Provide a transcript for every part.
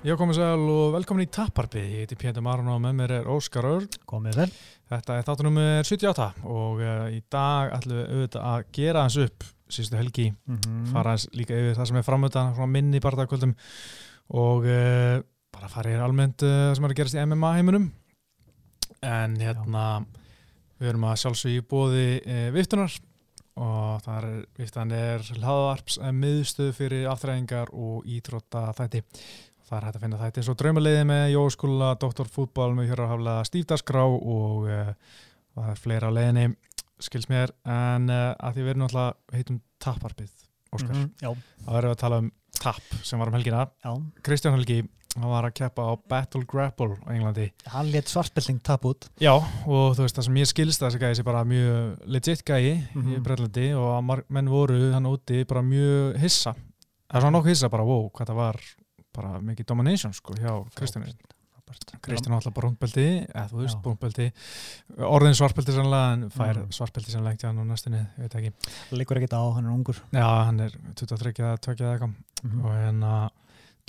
Já, komið sæl og velkomin í Tapparpið. Ég heiti Pétur Marun og með mér er Óskar Örn. Komið vel. Þetta er þáttunum 78 og uh, í dag ætlum við auðvitað að gera hans upp síðustu helgi, Mm -hmm. fara hans líka yfir það sem er framöndan, svona minni barndagkvöldum og uh, bara fara yfir almennt uh, sem er að gerast í MMA heiminum. En hérna, við erum að sjálfsögja í bóði uh, viftunar og það er, viftan er hlaðvarps miðstöð fyrir aftræðingar og íþrótta þætti. Það er hægt að finna þetta eins og draumaleiði með jóskóla, doktorfútbol með haflega stífdagsgrá og, uh, það er fleira leiðinni, skils mér, en uh, að því við erum náttúrulega heitum taparbið, Óskar. Mhm, Já, Það verðum við að tala um tap sem var um helgina. já. Kristján Helgi, hann var að keppa á Battle Grapple á Englandi. Hann let svartbelting tap út. Já, og þú veist það sem ég skilst þessi gæði sé bara mjög legit gæði í Mhm. Breitlandi og menn voru hann úti bara mjög hissa. Það er svona nokkuð hissa bara, wow, hvað það var bara mikið domination sko hjá Kristjánu. Kristján var alltaf brúnbelti, eða þú veist Já. brúnbelti, orðin svartbelti sannlega en fær Mhm. svartbelti sannlega ekki hann á næstunni, ég veit ekki. Liggur ekkert á, hann er ungur. Já, hann er 23 eða 2 eða eitthvað Mhm. og hérna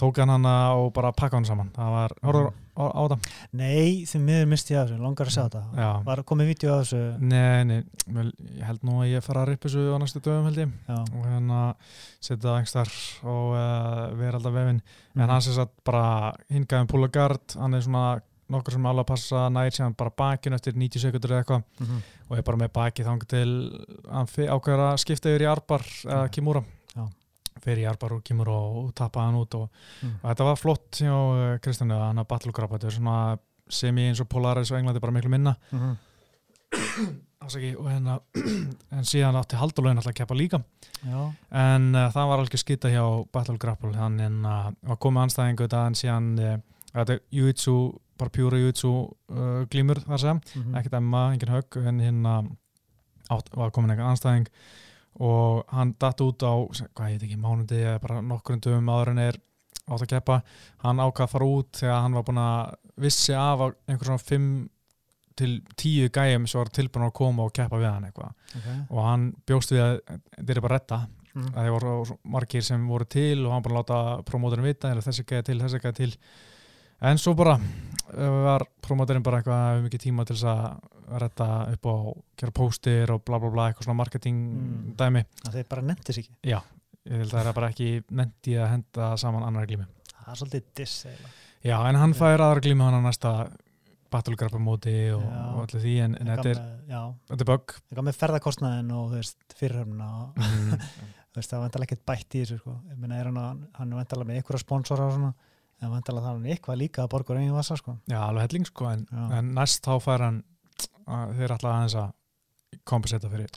tók hann hana og bara pakka hann saman. Það var, horfður á, á það? Nei, því miður misti ég af þessu, langar að sjá þetta. Já. Var komið vídeo af þessu. Nei, nei, ég held nú að ég fara að rippa þessu á næstu dögum held ég Já. og hérna setja starf og uh, veralda vefin Mhm. en hann sem sagt bara hingaðum púla gard hann er svona nokkur sem alveg að passa nær síðan bara bakinn eftir 90 sekundur eða eitthvað Mhm. og er bara með bakið þang til að skipta yfir í arbar Já. kimúra Já. Fyrir í arbar og kimúra og, tappa hann út og, Mm. og þetta var flott hjá uh, Kristjánu hann að battlegrappa þetta er svona sem ég eins og Polaris og Englandi bara miklu minna Mhm. Ásaki, og hérna en síðan átti Haldurlögin alltaf að keppa líka Já. en uh, það var alveg skita hjá Battle Grapple hann en uh, var komið anstæðingu þetta en síðan uh, þetta Jiu-Jitsu, bara pjúra Jiu-Jitsu uh, glímur þar sem, Mhm. ekkert emma, engin högg en hérna átt, var komin eitthvað anstæðing og hann datt út á, hvað ég veit ekki, mánundi eða bara nokkurn dögum áður en er átt að keppa, hann ákvað að fara út þegar hann var búin að vissi af að einhver svona 5 til 10 gæjum sem var tilbúin að koma og keppa við hann eitthvað Okay. og hann bjóst við að þetta er bara retta Mhm. að það voru margir sem voru til og hann bara láta promótorinn vita þessi gæði til, þessi gæði til en svo bara uh, var promótorinn bara eitthvað mikið tíma til þess að retta upp á gera póstir og bla bla bla eitthvað svona marketing Mm. dæmi Það þeir bara nefndir sig ekki. já, ég held að það er bara ekki nefndi að henda saman annar glími Það er svolítið diss eiginlega. já, en hann fær aðra glími hann á næsta battlegrappa móti og, og allir því en, en þetta, er, er bug það er með ferðarkostnaðin og fyrirhörnuna og mm, það er vantalega ekkert bætt í þessu sko. meina, er hann, hann er vantalega með ykkur sponsora og svona, en það er hann eitthvað líka að borga úr eigin vassa sko. já, alveg helling sko en, en næst þá fær hann þeir ætla aðeins að kompenseta fyrir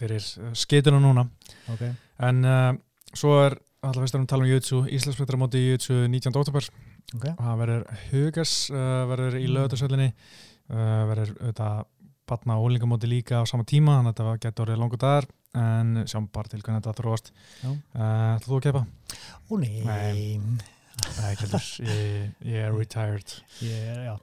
fyrir skeitunum núna. Ok. En uh, svo er alltaf fyrst að tala um Jutsu Íslandsmyndra móti Jutsu 19. oktober ok, og það verður Hugas uh, verður í Mm. lögutarsöllinni uh, verður auðvitað batna og ólingamóti líka á sama tíma þannig að þetta getur orðið langur dagar en sjáum bara til hvernig þetta þróast. Uh, ætlaðu þú að kepa? ó nei, Nei. Ekki heldur, ég er retired. Ég er, já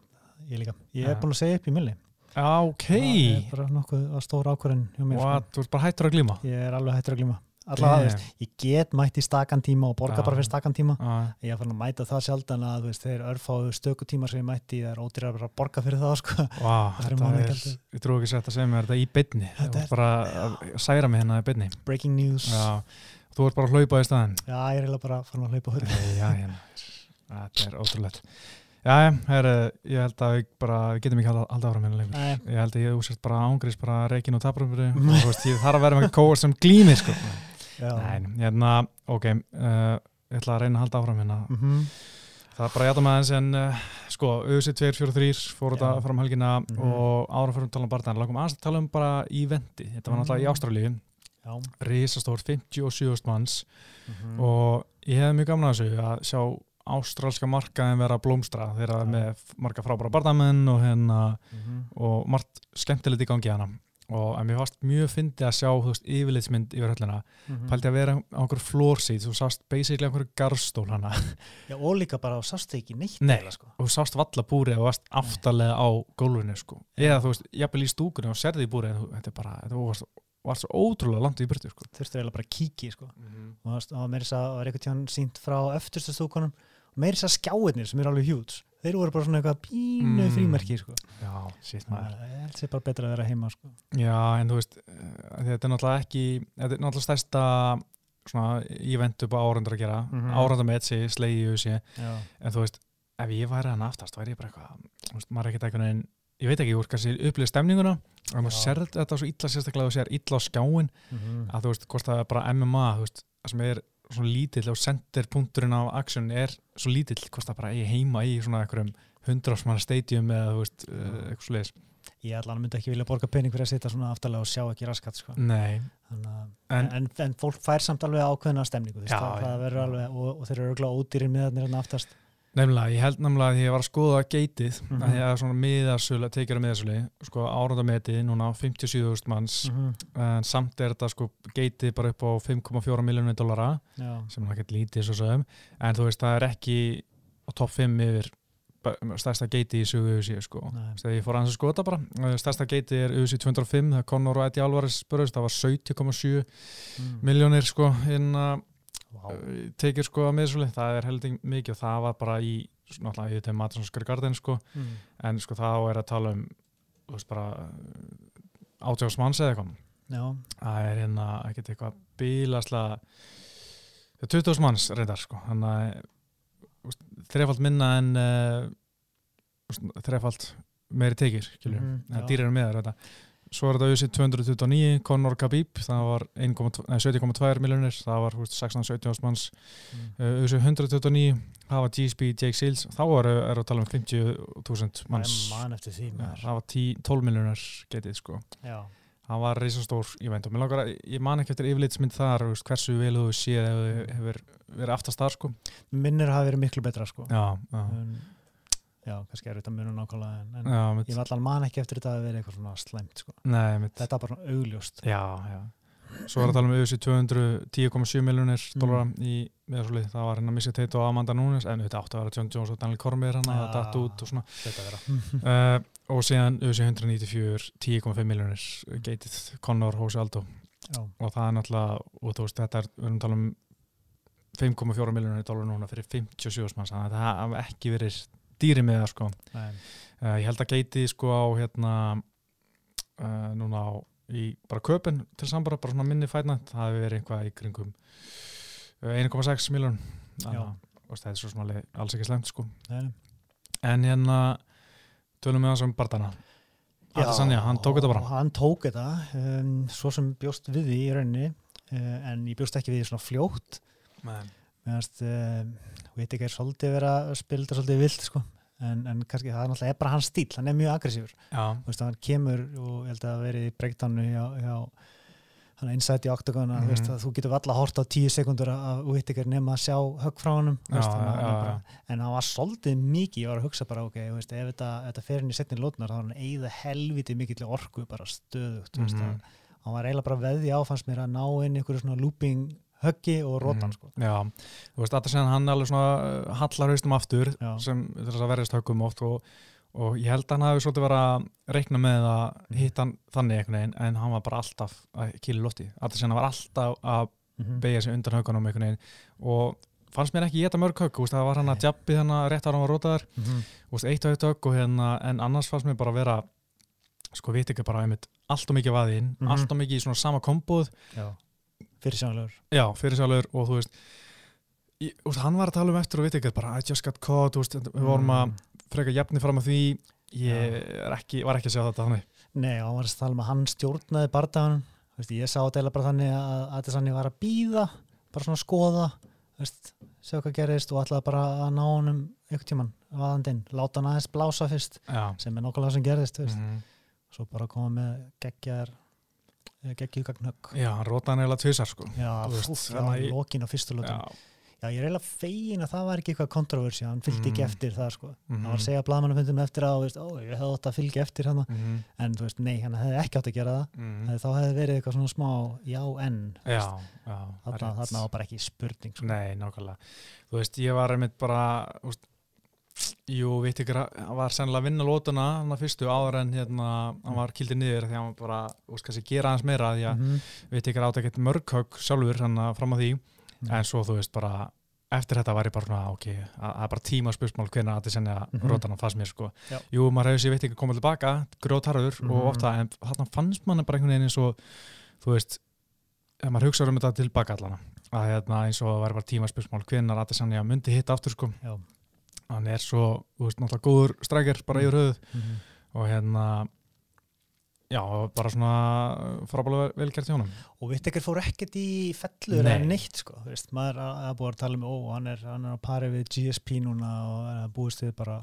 ég líka, ég Já. er búin að segja upp í milli. Já, ok. Það er bara nokkuð að stóra ákvörðin hjá mér What, þú ert bara hættur að glíma? Sko. ég er alveg hættur að glíma. Allavega, þú veist, ég get mætt í stakan tíma og borga Já. bara fyrir stakan tíma. Ég er fann að mæta það sjaldan að veist, þeir örfáðu stöku tíma sem ég mætti það er ódýrar að borga fyrir það sko. wow, Það er er, ég. trú ekki að þetta segja mér þetta í beinni. Þetta er- bara að særa mig hérna í beinni. Breaking news. Já, Já, þú ert bara að hlaupa í staðin ég er bara fann að hlaupa höll Já, hérna Þetta er ótrúlegt Já, herri, ég held að við bara við getum ekki að halda áfram hérna lengur. Nei, Ég held að ég úsett bara ángrís bara reikin og veist, ég þarf að vera með kóa sem glýmir sko. Nei, hérna, ok uh, ég ætla að reyna að halda áfram hérna. Mhm. Það er bara að játa með aðeins en uh, sko, auðvitað 2-4-3 fór þetta fram helgina Mhm. og ára fyrir að tala um barðan langum aðeins að tala um bara eventi þetta var náttúrulega í Mhm. Ástralíu. Risastór 57 manns. Mhm. og ég hef mjög gaman að þessu að sjá ástralska markaðin vera blómstra þeirra Já. með marga frábæra barðamenn og, hérna, Mhm. og margt skemmtilegt í gangi hana og en mér fannst mjög fyndi að sjá þú veist, yfirlitsmynd yfir höllina Mhm. pælti að vera á einhver flórsít þú sást basically einhver garstól hana já, og líka bara á sástu ekki neitt Nei. eiginlega, sko. og þú sást valla búrið og varst aftalega á gólfinu sko. eða þú veist, jafnvel í stúkunni og serði í búrið þetta er bara, þetta var, var svo ótrúlega langt í burtu sko. þurftu eiginlega bara að kíkja sko. og það var meira þess að það var einhvern tíðan sínt frá öftustu stúkunum meiri þess að skjáinir sem eru alveg hjúts þeir voru bara svona eitthvað pínu Mm. frímerki sko. Já, sítt maður ég held sér bara betra að vera heima sko. Já, en þú veist, eh, þetta er náttúrulega ekki þetta er náttúrulega stærsta svona event upp á árundur að gera mm. -hmm. árundar með etsi, slegi í USA Já. en þú veist, ef ég væri hann aftast væri ég bara eitthvað, maður er ekkert eitthvað en ég veit ekki, úr kannski upplýði stemninguna og maður sér þetta svo illa sérstaklega og sér illa á skjáin Mhm. að þú veist, hvort það er bara MMA þú veist, það sem er svona lítill og centerpunkturinn á aksjón er svo lítill hvort það bara eigi heima í svona einhverjum hundrafsmanna stadium eða þú veist, uh, eitthvað svo leiðis ég allan myndi ekki vilja borga pening fyrir að sitja svona aftalega og sjá ekki raskat sko. Nei, Þannig En- en, en, fólk fær samt alveg ákveðna stemningu Já, það, það alveg og, og þeir eru auðvitað ódýrir miðarnir hérna aftast nefnilega, ég held nefnilega að ég var að skoða geitið, mm. -hmm. að ég er svona miðarsölu, tekjur að miðarsölu, sko árundametið núna á 57.000 manns -hmm. en samt er þetta sko geitið bara upp á 5,4 miljónir dollara Já, sem er ekkert lítið svo sögum en þú veist það er ekki á topp 5 yfir stærsta geiti í sögu UFC sko. Þegar ég fór aðeins að skota bara Eh, stærsta geiti er UFC 205 það Conor og Eddie Alvarez spurðist það var 70,7 mm. miljónir sko inn að Vá. tekið sko að miðsvöli það er heldur mikið og það var bara í náttúrulega í þeim Madison Square Garden sko Mm. en sko þá er að tala um þú veist bara átjáðs manns eða eitthvað Já, það er hérna ekkert eitthvað bílaslega 20.000 manns reyndar sko þrefald minna en uh, þrefald meiri tekir mm -hmm, já. dýrar eru með þetta svo er þetta USA 229 Conor Khabib það var 1,2 nei, 70,2 miljonir það var 16-17 manns mm. uh, USA 129 það var GSP Jake Seals þá er, er að tala um 50.000 manns Ég man því Ja, maður. það var 10, 12 miljonar getið sko Já, hann var reysastór event og mér langar að, ég man ekki eftir yfirlitsmynd þar, hversu vel þú séð hefur verið aftast þar sko minnir hafa verið miklu betra sko. já, já, En, já, kannski er þetta munum nákvæmlega en, en já mitt, ég var allan man ekki eftir þetta að vera eitthvað svona slæmt sko. nei, mitt, Þetta er bara svona augljóst. Já, já. Svo er að tala um auðvitað 210,7 miljonir Mm. dólara í meðsvöli það var hérna Missy Tate og Amanda Nunes en þetta áttu að vera John Jones og Daniel Cormier hann að Já. datt út og svona. Þetta vera uh, og síðan auðvitað 194 10,5 miljonir geitið Conor Hose Aldo. Já, og það er náttúrulega, og þú veist, þetta er, við erum að tala um 5,4 miljonir dólar núna fyrir 57 manns, þannig að það hafa ekki verið dýri með það, sko. nei, Uh, ég held að geiti, sko, á, hérna, uh, núna á, í bara köpun til sambara, bara svona minni fætna, það hefur verið eitthvað í kringum uh, 1,6 miljón, og það er svo alveg alls ekki slemt, sko. nei, nei. En hérna, tölum við hans um Bardana. Adesanya, hann tók þetta bara. Hann tók þetta, um, svo sem bjóst við því í rauninni, uh, en ég bjóst ekki við því svona fljótt. Men. Meðanst, uh, veit ekki, er svolítið verið að spila þetta svolítið vilt, sko. En, en kannski það er náttúrulega bara hans stíl, hann er mjög aggressífur. Hann kemur og ég held að verið í breakdownu hjá, hjá hann einsætt í oktagona, þú veist, að þú getur valla hort á tíu sekundur að ekki nema að sjá högg frá honum, Já, veist, hann, já, er já, bara, en hann var svolítið mikið, ég var að hugsa bara, ok, veist, ef þetta, þetta fer inn í setni lótnar, þá er hann eigða helviti mikill orku bara stöðugt, þú veist, Mhm. að hann var eiginlega bara veði áfannst mér að ná inn einhverju svona looping höggi og rótan, Mhm. sko. Já, þú veist, þetta séðan hann er alveg svona uh, hallar haustum aftur Já. sem þess að verðast höggum oft og, og ég held að hann hafi svolítið verið að reikna með að hitta hann þannig einhvern veginn en hann var bara alltaf að kýla lofti þetta séðan var alltaf að Mm beigja sig undan höggunum einhvern veginn og fannst mér ekki geta mörg högg, þú veist, það var hann að jabbi þannig rétt ára var rótaðar, -hmm. þú veist, eitt og eitt högg og hérna, en annars fannst mér bara vera sko, veit ekki bara einmitt allt og mikið vaðinn, Mhm. allt og mikið í svona sama komboð Já, fyrir sjánlegur. Já, fyrir sjálfur og þú veist ég, úst, hann var að tala um eftir og veit ekki bara I just got caught, veist, við vorum Mm. að freka jafni fram að því ég ekki, var ekki að sjá þetta þannig Nei, og hann var að tala um að hann stjórnaði bardaganum, veist, ég sá þetta eiginlega bara þannig að hann var að býða bara svona að skoða veist, sjá hvað gerist og ætlaði bara að ná honum ykkur tíman, vaðandinn, láta hann aðeins blása fyrst, Já, sem er nokkulega sem gerist veist. mm svo bara koma með geggjar geggju gagnhögg já hann rótaði eiginlega tvisar sko. Já, lokin á fyrstu lótum Já, Já, ég er eiginlega fegin að það var ekki eitthvað kontroversi, hann fylgdi ekki Mm. eftir það sko. mhm, hann var að segja blaðmannafundum eftir að, veist, ó, ég hefði átt að fylgja eftir hann mhm, en þú veist, nei, hann hefði ekki átt að gera það. Mhm. Hefði- þá hefði verið eitthvað svona smá já en Já, já þarna, þarna var bara ekki spurning sko. Nei, nákvæmlega. Þú veist, ég var einmitt bara úst, Jú, veit að hann var sennilega að vinna lótuna hann að fyrstu áður en hérna hann var kildið niður því að hann bara, úst, kannski gera hans meira því að Mhm. veit ykkur átt að geta mörghögg sjálfur hann að fram að því Mm. en svo þú veist bara eftir þetta var ég bara svona, ok, að- það er bara tíma spursmál hvernig að þetta senja Mhm. rótan fannst mér sko. Já. Jú, maður hefur sér veit ekki komið tilbaka, grótarður Mhm. og ofta, en þarna fannst mann bara einhvern veginn eins og, þú veist, maður hugsaður um þetta tilbaka allana, að hérna, eins og það væri bara tíma spursmál hvernig að þetta senja myndi hitta aftur sko. Já. Hann er svo, þú veist, náttúrulega góður strækir bara yfir höfuð Mhm. og hérna, já, bara svona frábælega velgert hjá honum. og vitt ekkert fór ekkert í fellur Nei. en neitt sko, þú veist, maður að búið að tala um ó, hann er, hann er að pari við GSP núna og er að búist við bara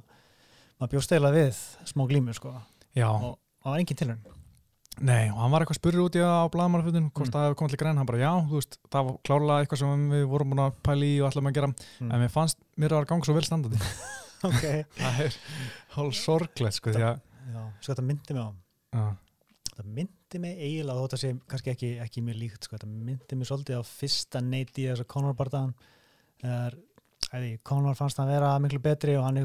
maður bjóst eila við smá glímu sko Já, og það var engin tilhörn Nei, og hann var eitthvað spurður út í það á blaðmannafjöndun hvort Mm. það hefði komið til grein, hann bara já, þú veist það var klárlega eitthvað sem við vorum búin að pæla í og ætlum að gera, Mm. en mér fannst mér að vera gang svo vel standandi. Ok, það er hálf sorglegt sko, því að já, sko þetta myndi mig á. Já, þetta myndi mig eiginlega þótt að sé kannski ekki, ekki mér líkt sko, þetta myndi mig svolítið á fyrsta neyti þess að Conor æði, Conor fannst hann vera miklu betri og hann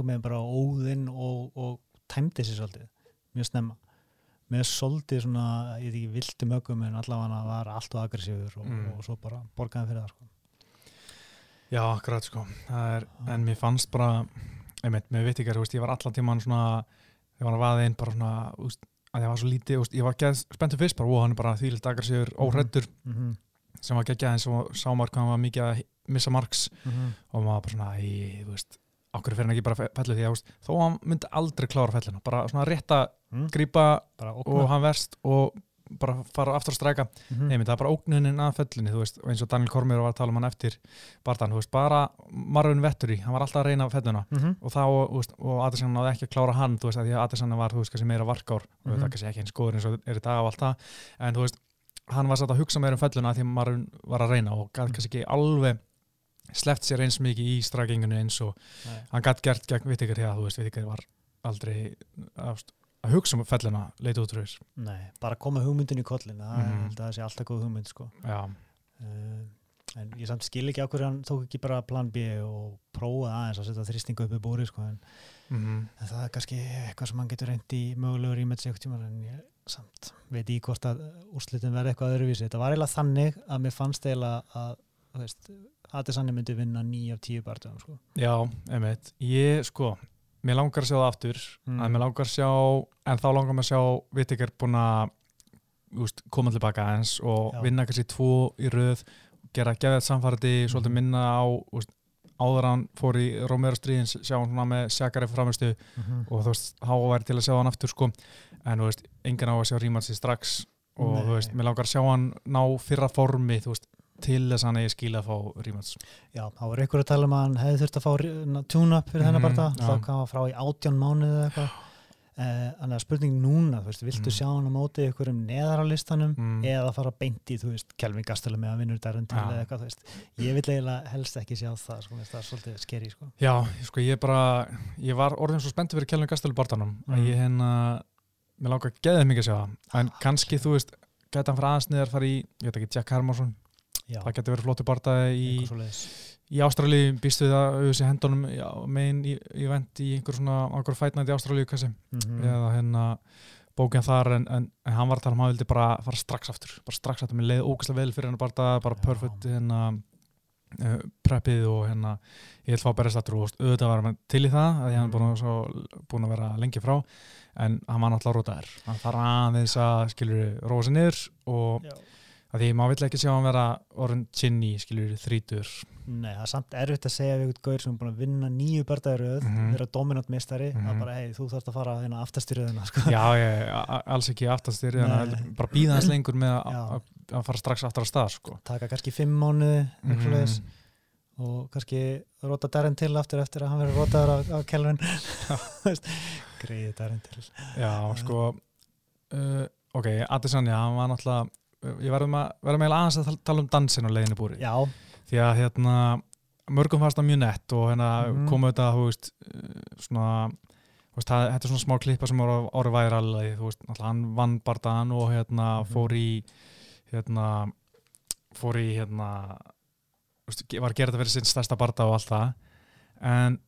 með svolítið svona, ég veit ekki, viltum ökum en allavega hann var allt og aggressífur og, Mm. og svo bara borgaði fyrir það sko. já, akkurat sko er, en mér fannst bara einmitt, mér veit ekki, þú veist, ég var allan tíman svona, ég var að vaða inn bara svona, veist, að ég var svo lítið, veist, ég var geð spenntur fyrst bara, ó, hann er bara þvílilt aggressífur, óhrættur mm -hmm. sem var geggjað eins og sá maður hvað hann var mikið að missa marks Mm og maður bara svona, í, þú veist okkur fyrir hann ekki bara fellu því að þó hann myndi aldrei klára fellina, bara svona rétta Mm. grípa bara og hann verst og bara fara aftur að stræka mm Nei, það er bara ógnunin að fellinni, þú veist, og eins og Daniel Kormir var að tala um hann eftir barðan, þú veist, bara Marvin Vetturi, hann var alltaf að reyna fellina -hmm. og þá, þú veist, og Adesann náði ekki að klára hann, þú veist, að því að Adesann var, þú veist, kannski meira varkár, og Mhm. það kannski ekki eins góður eins og er í dag og allt það, en þú veist, hann var satt að hugsa meira um fellina að því að Marvin var að reyna og Mhm. kannski ekki alveg sleppt sér eins mikið í strækinginu eins og hann gæti gert gegn Vittiker að, þú veist, Vittiker var aldrei að, að hugsa um fellina leit út úr þess. Nei, bara koma hugmyndin í kollin það mm það sé alltaf góð hugmynd sko. Uh, en ég samt skil ekki á hverju hann tók ekki bara plan B og prófa aðeins að setja þrýstingu upp í búri sko, en, mm en það er kannski eitthvað sem hann getur reynd í mögulegur í með sig en ég samt veit í hvort að úrslitin verði eitthvað öðruvísi. Þetta var eiginlega þannig að mér fannst eiginlega að Adesanni myndi vinna 9 af 10 barndöðum sko. Já, einmitt. Ég, sko, mér langar að sjá það aftur, Mm. en mér langar að sjá, en þá langar mér að sjá Vittiker búin að koma tilbaka eins og Já. vinna kannski tvo í röð, gera gefið samfærdi, svolítið Mhm. minna á úst, áður hann fór í Romero stríðin, sjá hann með Sjakari framistu mm -hmm. og þú veist, þá væri til að sjá hann aftur, sko, en þú veist, enginn á að sjá Rímansi strax og Nei. þú veist, mér langar að sjá hann ná fyrra formi, þú veist, til þess að hann eigi skila að fá Rímans. Já, þá var einhver að tala um að hann hefði þurft að fá tune-up fyrir þennan Mhm, barnda já. þá kam hann frá í átján mánuði eða eitthvað Eh, Þannig að spurning núna, þú veist, viltu Mm. sjá hann á móti ykkur um neðar á listanum Mm. eða fara beint í, þú veist, Kelvin Gastelum með að vinnur dærun til Já. eða eitthvað, þú veist ég vil eiginlega helst ekki sjá það, sko, það er svolítið skeri, sko Já, sko ég bara ég var orðin svo spenntur fyrir Kjellin Gastelur barndanum að Mm. ég hérna mér langar að geða mikið að sjá það en Ah, kannski, þú veist, geta hann fyrir aðeins niðar fara í, ég veit ekki, Jack Hermansson Já, það getur verið flottu barndaði í, í Ástralíu býstu við að auðvitað hendunum já, megin í, í vend í einhver svona einhver fætnætt í Ástralíu kassi Mhm. eða hérna bókinn þar en, en, en hann var að tala um að hann vildi bara fara strax aftur, bara strax aftur, mér leiði ógæslega vel fyrir hann bara, bara Já. perfect hérna uh, preppið og hérna ég held fá berist aftur og auðvitað var hann til í það að ég hann búin að, svo, búin að vera lengi frá en hann var náttúrulega rótaður hann þarf aðeins að skilur sig niður og Já. Að því maður vill ekki sjá hann vera orðin chinny skilur þrítur Nei, það er samt erfitt að segja við eitthvað gaur sem er búin að vinna nýju barndæðuröð Mhm. vera dominant mistari, Mhm. að bara, hei, þú þarfst að fara hérna aftastyrjöðina, sko já, ég, alls ekki aftastir Nei. bara býða hans lengur með að- fara strax aftur að stað sko. taka kannski fimm eitthvað Mhm. svoleiðis og kannski rota Darren til aftur eftir að hann verið rotaður á, á Kelvin greiði Darren til Já, sko uh, ok, Adesanya, hann var náttúrulega ég verðum að vera meðal aðeins að tal- tala um dansin á leiðinu búri, já, því að hérna mörgum fannst það mjög nett og hérna Mhm. komu þetta, þú veist svona, þú veist, það, þetta er svona smá klippa sem voru árið væri þú veist, náttúrulega hann vann bardaðan og hérna Mhm. fór í hérna fór í hérna þú veist, var að gera þetta fyrir sinn stærsta barda og allt það en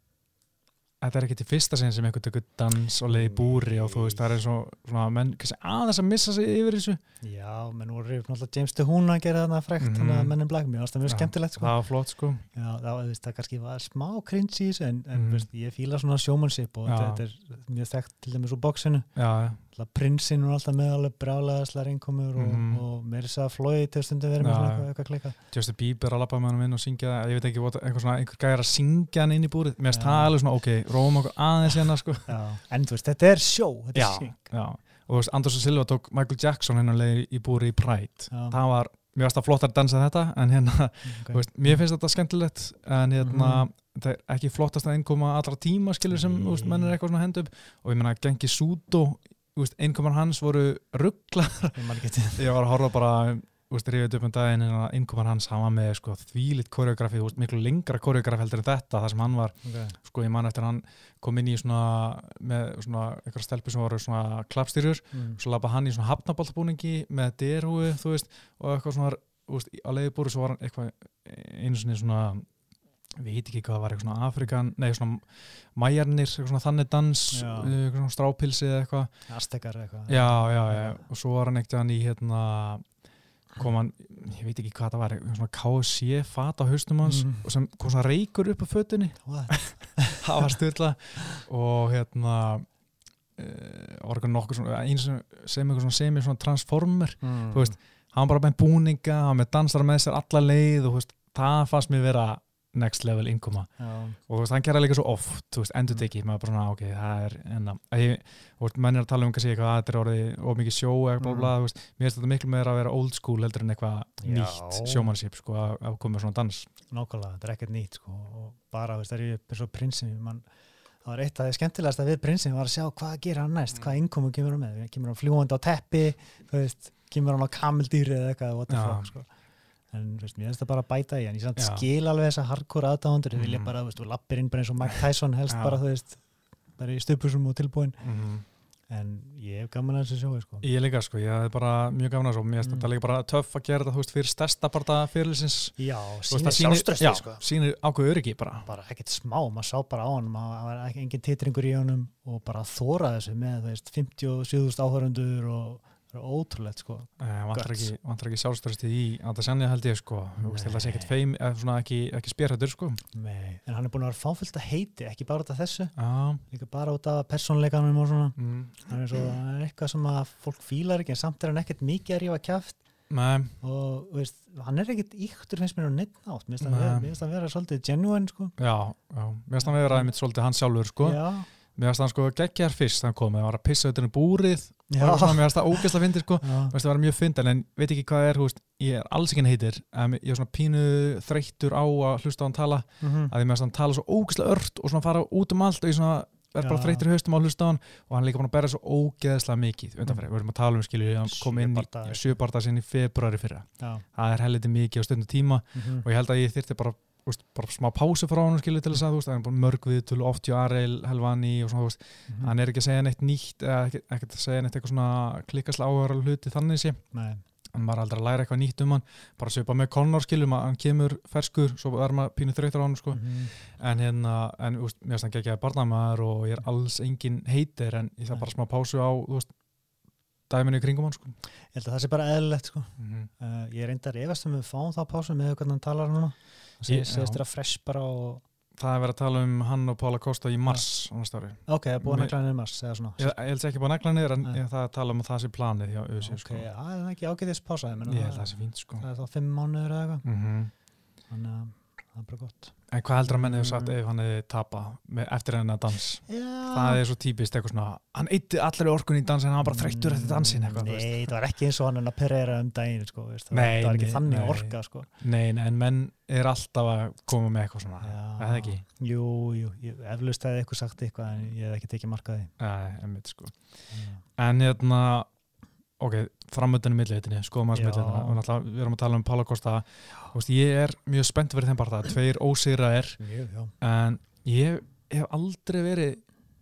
þetta er ekki til fyrsta sinn sem einhvern tekur dans og leiði búri og þú veist, það er og svona menn aðeins að missa sig yfir þessu Já, menn voru náttúrulega James DeHoon að gera þarna Mhm. þannig að mennin blag mér varst það mjög Já, skemmtilegt sko. það var flott sko Já, það, veist, það kannski var smá cringe í þessu en, en Mhm. veist, ég fíla svona sjómanship og Já. þetta er mjög þekkt til dæmis úr bóksinu já, Alltaf prinsinn var alltaf með alveg brjálæðislega reynkomur Mhm. og, og meiri þess að Floyd til stundum verið með svona eitthvað, klika Justin Bieber að lappa með hann inn og syngja það, ég veit ekki, svona, einhver gæjar að syngja hann inn í búrið, mér Já. það alveg svona, ok, róum okkur aðeins hérna, sko. En þú veist, þetta er sjó, þetta Já, er syng já, og þú veist, Anders og Silva tók Michael Jackson hérna leið í búri í Pride, Já. það var, mér það flott að dansa þetta, en hérna, okay. þú veist, mér finnst þetta skemmtilegt, en hérna, Mhm. það er ekki flottast að innkoma allra tíma, skilur sem, veist, menn er eitthvað svona hend upp, og ég menna, Gengi Sudo, innkomar hans voru ruggla, Ég var að horfa bara rifið upp um daginn en að innkomar hans hann var með sko þvílitt koreografi veist, miklu lengra koreografi heldur en þetta þar sem hann var, okay. sko ég man eftir hann kom inn í svona með svona eitthvað stelpu sem voru svona klappstýrjur mm. svo lappa hann í svona hafnaboltabúningi með derhúi, þú veist, og eitthvað svona veist, á leiðbúru svo var hann eitthvað einu svona svona veit ekki hvað það var, eitthvað svona Afrikan nei, svona mæjarnir, svona þannig dans eitthvað svona strápilsi eða eitthvað. Aztekar eitthvað. Já, já, já, og svo var hann ekkert hann í hérna kom hann, ég veit ekki hvað það var svona KSC fat á haustum hans Mhm. og sem kom svona reykur upp á fötunni. Það var styrla og hérna uh, var eitthvað nokkur svona eins sem, sem eitthvað svona semi svona transformer. Mm. þú veist, hann bara með búninga hann með dansara með sér alla leið og þú veist, það fannst mér vera next level innkoma Já. og veist, hann gera líka svo oft, endur tekið maður bara svona, ok, það er enna veist, menn er að tala um kannski eitthvað að þetta er orðið of mikið sjó eða bla bla, Mm. þú veist mér finnst þetta miklu meira að vera old school heldur en eitthvað nýtt sjómannship, sko, að, að koma með svona dans Nákvæmlega, þetta er ekkert nýtt sko. og bara, þú veist, það er eins og prinsin man, það var eitt af því skemmtilegasta við prinsin var að sjá hvað gerir hann næst, Mm. hvað innkomu kemur hann með, kemur hann fljúandi á teppi veist, kemur hann á kamildýri eða eitthvað, fuck sko. En veist, mér finnst það bara að bæta í en ég skil alveg þessa hardcore aðdáðundur þau vilja Mhm. bara, veist, þú lappir inn bara eins og Mike Tyson helst Já. bara, þú veist bara í stupusum og tilbúin mm en ég hef gaman að þessu sjói sko. Ég líka, sko, ég hef bara mjög gafna svo mér finnst Mm. þetta líka bara töff að gera þetta, þú veist, fyrir stærsta bara fyrirlisins Já, sýnir- sjálfströsti já, sko. sýnir ákveð öryggi bara bara ekkert smá, maður sá bara á hann maður var ekki engin titringur í honum og bara þóra þessu með þú veist, 57.000 áhörundur og það er ótrúlegt sko. Eh, vantar ekki, vantar ekki sjálfstörstið í Adesanya held ég sko. Að það sé ekkert feim eða svona ekki, ekki spjörhættur sko. Nei. en hann er búin að vera fáfyllt að heiti ekki bara út af þessu, líka bara út af persónleikanum og svona. Mm, hann er, svo, eitthvað sem að fólk fílar ekki en samt er hann ekkert mikið að rífa nei, og veist, hann er ekkert íktur finnst mér á neitt nátt, mér finnst hann vera- svolítið genuine sko. Já, já. Mér finnst hann vera einmitt svolítið hann sjálfur sko. Já, Mér finnst hann sko geggjar fyrst hann kom. Það var að pissa auðvitað í búrið og svona, Mér finnst það ógeðslega fyndið sko. Það vera mjög fyndin en veit ekki hvað það er, veist Ég er alls ekki heitir en ég er svona pínu þreyttur á að hlusta á hann tala Mhm. að því mér finnst hann tala svo ógeðslega ört og svona fara út um allt og ég svona er bara þreyttur í haustum á að hlusta á hann og hann líka búin að bera svo ógeðslega mikið undanfæri, við erum að tala um skilju hann kom inn í sjöbarta sinni í februari fyrra. Já. það er helviti mikið á stundu tíma mhm. og ég held að ég þyrfti bara, veist, bara smá pásu frá hann skilju til þess að þú veist, hann er bara mörg við til oft hjá Ariel, Helvani og svona þú veist, Mhm. hann er ekki að segja neitt nýtt eða ekki, ekkert að segja neitt eitthvað svona klikkaslega áhuga hluti þannig sé Nei. hann var aldrei að læra eitthvað nýtt um hann bara svipa með Connor skiljum að hann kemur ferskur, svo er maður pínu þreytur á hann sko. Mhm. en hérna, en úst, mér finnst hann geggjaði barnamaður og ég er alls engin heitir en ég þarf bara smá pásu á þú veist, dæminu í kringum hann sko. Ég held að það sé bara eðlilegt sko. mm -hmm. uh, ég reyndar efast um við fáum það pásu með hvernig hann talar núna já. þér að fresh bara og það er verið að tala um hann og Pála Kosta í mars ári. Ok, það er Mér- að klæða niður mars eða svona. Ég, ég held ekki búin að negla niður en það er að tala um að það sé planið hjá ÖSI ok, sko. já, það er ekki ágæðis pása ég, held að það sé fínt sko. það er þá fimm mánuður eða eitthvað. Þannig að það er bara gott en hvað heldur að menn hefur sagt Mm. ef hann hefði tapa með, eftir hennar dans já. það er svo típist eitthvað svona hann eitti allir orkun í dansin, hann var bara þreyttur eftir dansin eitthvað, þú veist. nei, það var ekki eins og hann en að perera um daginn sko, veist, það, Nei, það var ekki nei, þannig nei. orka sko. nei, nei, en menn er alltaf að koma með eitthvað svona Já. eða ekki jú, jú, ég, eflaust hefði eitthvað sagt eitthvað en ég hef ekki tekið markaði Nei, einmitt, sko. En hérna, ok, framöndinu milliðinni, skoðum að Já. milliðinni, við erum að tala um Pála Kosta, veist, ég er mjög spennt fyrir þeim bara það, tveir ósigraðir, mjög, já. En ég hef aldrei verið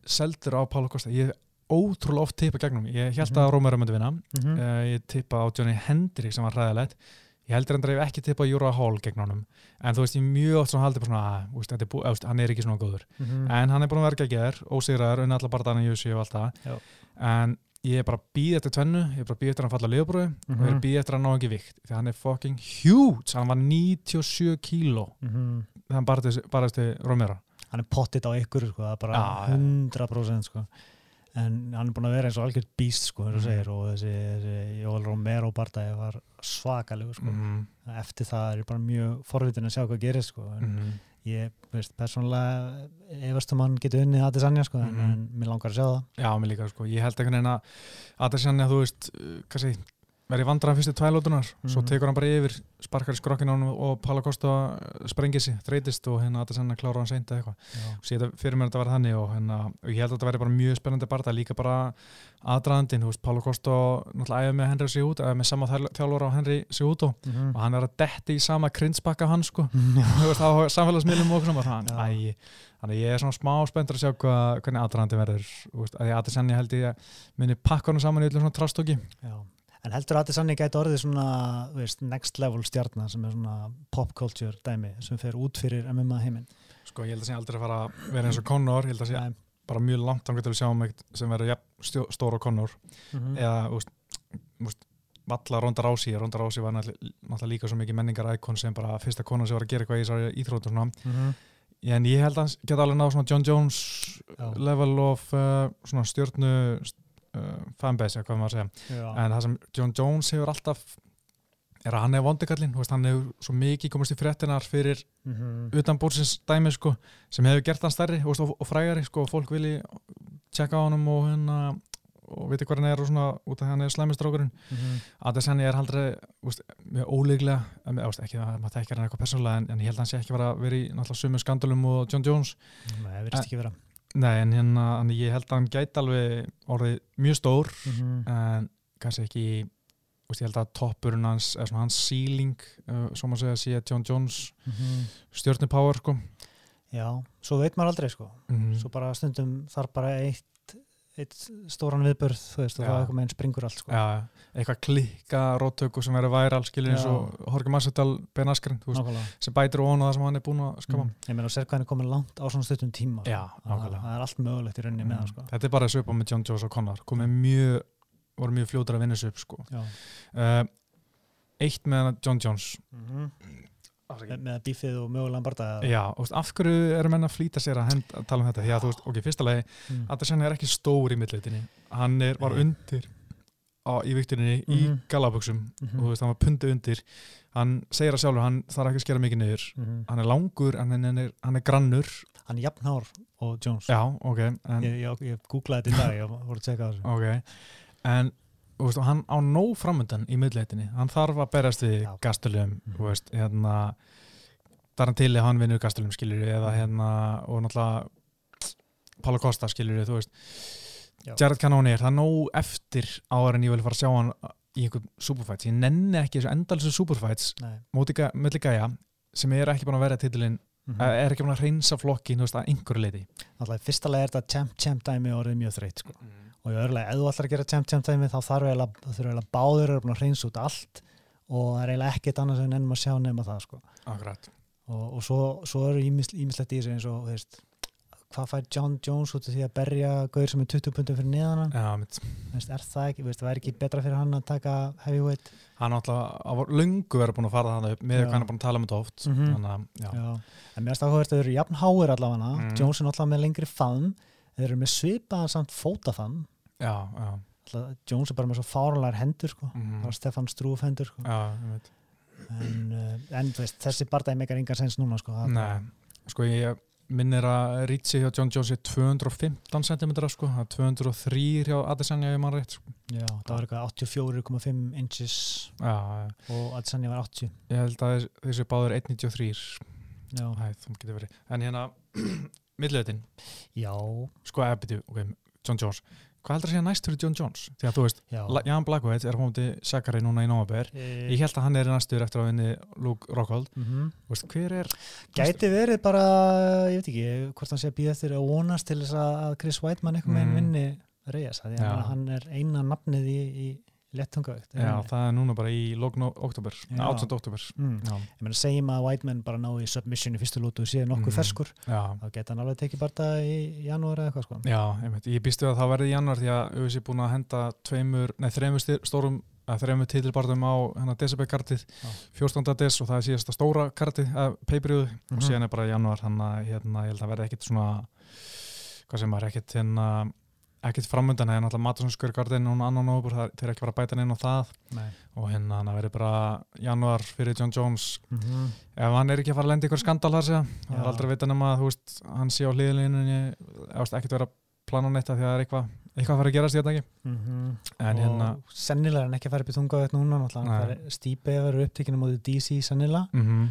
seldur á Pála Kosta, ég hef ótrúlega oft tippað gegnum, ég held Mhm. að Rómur myndi vinna, mm uh, ég tippa á Johnny Hendrik sem var hræðilegt, ég ég heldur hann dreif ekki tippa Júra Hall gegn honum. En þú veist, ég er mjög oft svona haldið svona, að, veist, þetta er bú, veist, hann er ekki svona góður. Mhm. en hann er búin að vera geggjær, ósigraður unni allar bara dana í USA og allt það. En ég er bara býð eftir tvennu ég er bara býð eftir að hann falla að liðbröðu og ég er Mhm. býð eftir að hann ná ekki vikt því hann er fucking huge, hann var 97 kíló Mhm. þegar hann barðist, við Romero hann er pottit á ykkur sko, það er bara já. 100% sko. en hann er búin að vera eins og algjörð býst sko, Mhm. segir og þessi, þessi Romero bardagi var svakalegur sko. mm eftir það er ég bara mjög forvitin að sjá hvað gerist sko. en -hmm. Ég veist persónulega efast um hann getur unnið Adesanya sko, en, Mhm. en mér langar að sjá það Já, mér líka, sko, ég held það sannig að þú veist, uh, hvað sé verið vandræðan fyrstu tvælótunar svo Mhm. tekur hann bara yfir, sparkar í skrokkinu á hann og Pála Kosta sprengið sig, þreytist og hérna það sannig að klára hann seint eða eitthvað. Ég fyrir mér að þetta var þannig og, hérna, og ég held að þetta væri bara mjög spennandi barða líka bara aðdraðandinn, þú veist, Pála Kosta náttúrulega æfði með Henry Sigúto, æfði með sama þjálfur á Henry Sigúto Mhm. og hann er að detti í sama krinsbakka hann sko. Þú veist, á samfélagsmiðlum og þannig að ég er svona smá spenntur að sjá hvað, hvernig aðdraðandi verður ég aðeins henni held ég að muni pakka hann saman í öllum svona trastóki. En heldur að Adesanya gæti orðið svona veist, next level stjarnar sem er svona pop culture dæmi sem fer út fyrir MMA heiminn sko ég held að sé aldrei að fara að vera eins og Conor ég held að sé Nei. bara mjög langt til að sjá um eitt sem verður stjó- stór á Conor Mhm. eða þú veist, þú veist Valla Ronda Rási, Ronda Rási var náttúrulega líka svo mikið menningar sem bara fyrsta konan sem var að gera eitthvað í þessari íþróttu svona. Mhm. en ég held að hann geta alveg náð svona John Jones Já. level of uh, svona stjórnu uh, fanbase, eða hvað maður að segja Já. en það sem John Jones hefur alltaf er að hann er vondikallin hann hefur svo mikið komist í fréttinar fyrir Mhm. utan bórsins dæmi sko, sem hefur gert hann stærri veist, og, og frægari sko, og fólk vilji tjekka á honum og hérna og viti hvað hann er og svona út af hann er slæmistrákurinn Mhm. Adesanya er aldrei úst, em, úst, ekki að maður þekkja hann eitthvað persónulega en, en ég held að hann sé ekki vera að vera í náttúrulega sumu skandalum og John Jones Nei, það verðist ekki vera nei en hérna ég held að hann gæti alveg orðið mjög stór Mhm. en kannski ekki úst, ég held að toppurinn hans eða svona hans síling uh, svo maður segja sé John Jones Mhm. stjórnupower sko Já, svo veit maður aldrei sko mm. svo bara stundum þarf bara eitt, eitt stóran viðbörð þú veist og Já. það eitthvað með einn springur allt sko ja, eitthvað klikka róttöku sem verður væral skilur eins Já. og Jorge Masvidal Ben Askren sem bætir á það sem hann er búin að skapa mm. Ég meina hvað hann er komin langt á svona stuttum tíma sko. Já, það, það er allt mögulegt í rauninni með það sko Þetta er bara svipa með John Jones og Conor komið mjög, voru mjög fljótar að vinna þessu upp sko. Já. uh, Eitt með John Jones Mhm. með, með bífið og mögulegan barða Já, og veist, af hverju eru menn að flýta sér að, hend, að tala um þetta? Að þú veist, ok, fyrsta lagi mm. Adesanya er ekki stór í millitinni hann er, var undir á, í vikturinni í Mhm. galaböksum Mhm. og þú veist, hann var pundi undir. Hann segir að sjálfur, hann þarf ekki að skera mikið niður. Mhm. hann er langur, en hann er, hann er grannur. Hann er jafnhár og Jones. Já, ok en, Ég, ég, ég googlaði þetta í dag, ég voru að tjekka á þessu. Ok, en þú veist, hann á nóg framöndan í miðleitinni, hann þarf að berast við Já. gastöljum, Mhm. hérna þar hann til að hann vinnur við, eða hérna, og náttúrulega Pála Kosta, skilur við, Já. Jared Cannonier, það er nóg eftir áður en ég vil fara að sjá hann í einhver superfights, ég nenni ekki þessu endalsu superfights Nei móti ga- milli gæja sem er ekki búin að vera titilinn, Mhm. er ekki búin að reynsa flokkin, að einhverju leiti Alltaf fyrsta lega er þetta champ-champ dæmi orðið mjög þreytt sko. Og í öðru lega, ef þú ætlar að gera champ-champ dæmi þá þarf eiginlega, báður að hreinsa út allt. Og það er eiginlega ekkert annars en ennum að sjá nema það sko. Og, og svo, svo eru ímislegt í þessu eins og þú veist, hvað fær John Jones út af því að berja gauður sem er 20 pundum fyrir neðan hann? Já, mitt Þú veist, er það ekki, þú veist, er ekki betra fyrir hann að taka heavyweight? Hann náttúrulega á löngu verið búin að fara það upp með hann að tala um þetta oft Mhm. þannig að, já, Já. en mér áhugavert að þau eru jafn háir allavega. Mhm. Jones er náttúrulega með lengri faðm. Þeir eru með svipaðan samt fótafaðm já, já, Jones er bara með svo fáralegar hendur sko. bara Stefan Strúf hendur sko. já, en, uh, en veist, þessi bardagi meikar engan sens núna sko. Sko ég minnir að Ritchie hjá John Jones er 215 cm sko, það er 203 hjá Adesanya ef ég mann rétt sko. já, það var eitthvað 84,5 inches já, og Adesanya var 80 ég held að þess- þessi báður 193 já, Æ, það getur verið, en hérna millöðin, já, sko eða byrju, ok, John Jones hvað heldur að segja næst fyrir John Jones? Því að þú veist, já. Jan Blackwood er hóndi Sakari núna í Nóaber E, ég held að hann er næstur eftir að vinni Luke Rockhold, mm Þú veist, hver er Gæti verið bara, ég veit ekki hvort hann sé að býða eftir að vonast til þess að Chris Whiteman eitthvað meginn Mm. vinni því Já. að hann er eina nafnið í, í léttungaveikt Já, það er núna bara í lókn oktober, Já. 18. oktober mm. Ég meina segjum að Whiteman bara ná í submission í fyrstu lútu og síðan nokkuð Mhm. ferskur já, þá geta hann alveg tekið bara það í janúar eða eitthvað sko já einmitt. ég býstu að það verði í januar því að UFC er búin að henda tveimur, nei, þreimur stórum að þreimur titilbartum á hennar Decibel-kartið Já. 14. des og það er síðasta stóra kartið, peibriðu Mhm. og síðan er bara í januar þannig að hérna, ég held að verði ekkit svona hvað sem er ekkit hérna ekkit framöndan eða náttúrulega Matusson Skörgardin núna annan óbúr, það þeir eru ekki að fara að bæta inn á það. Nei. og hérna hann verði bara januar fyrir John Jones. Mm -hmm. ef hann er ekki að fara að lenda ykkur skandal þar segja, það er aldrei að vita nema að veist, hann sé á hliðlinni ekkert vera að plana neitt að því að það er eitthvað eitthvað að fara að gerast í þetta ekki. En hérna, og sennilega er hann ekki að fara upp í þungaveikt núna Nei. náttúrulega stípið að vera upptekinu mótið DC sennilega. Mm uh,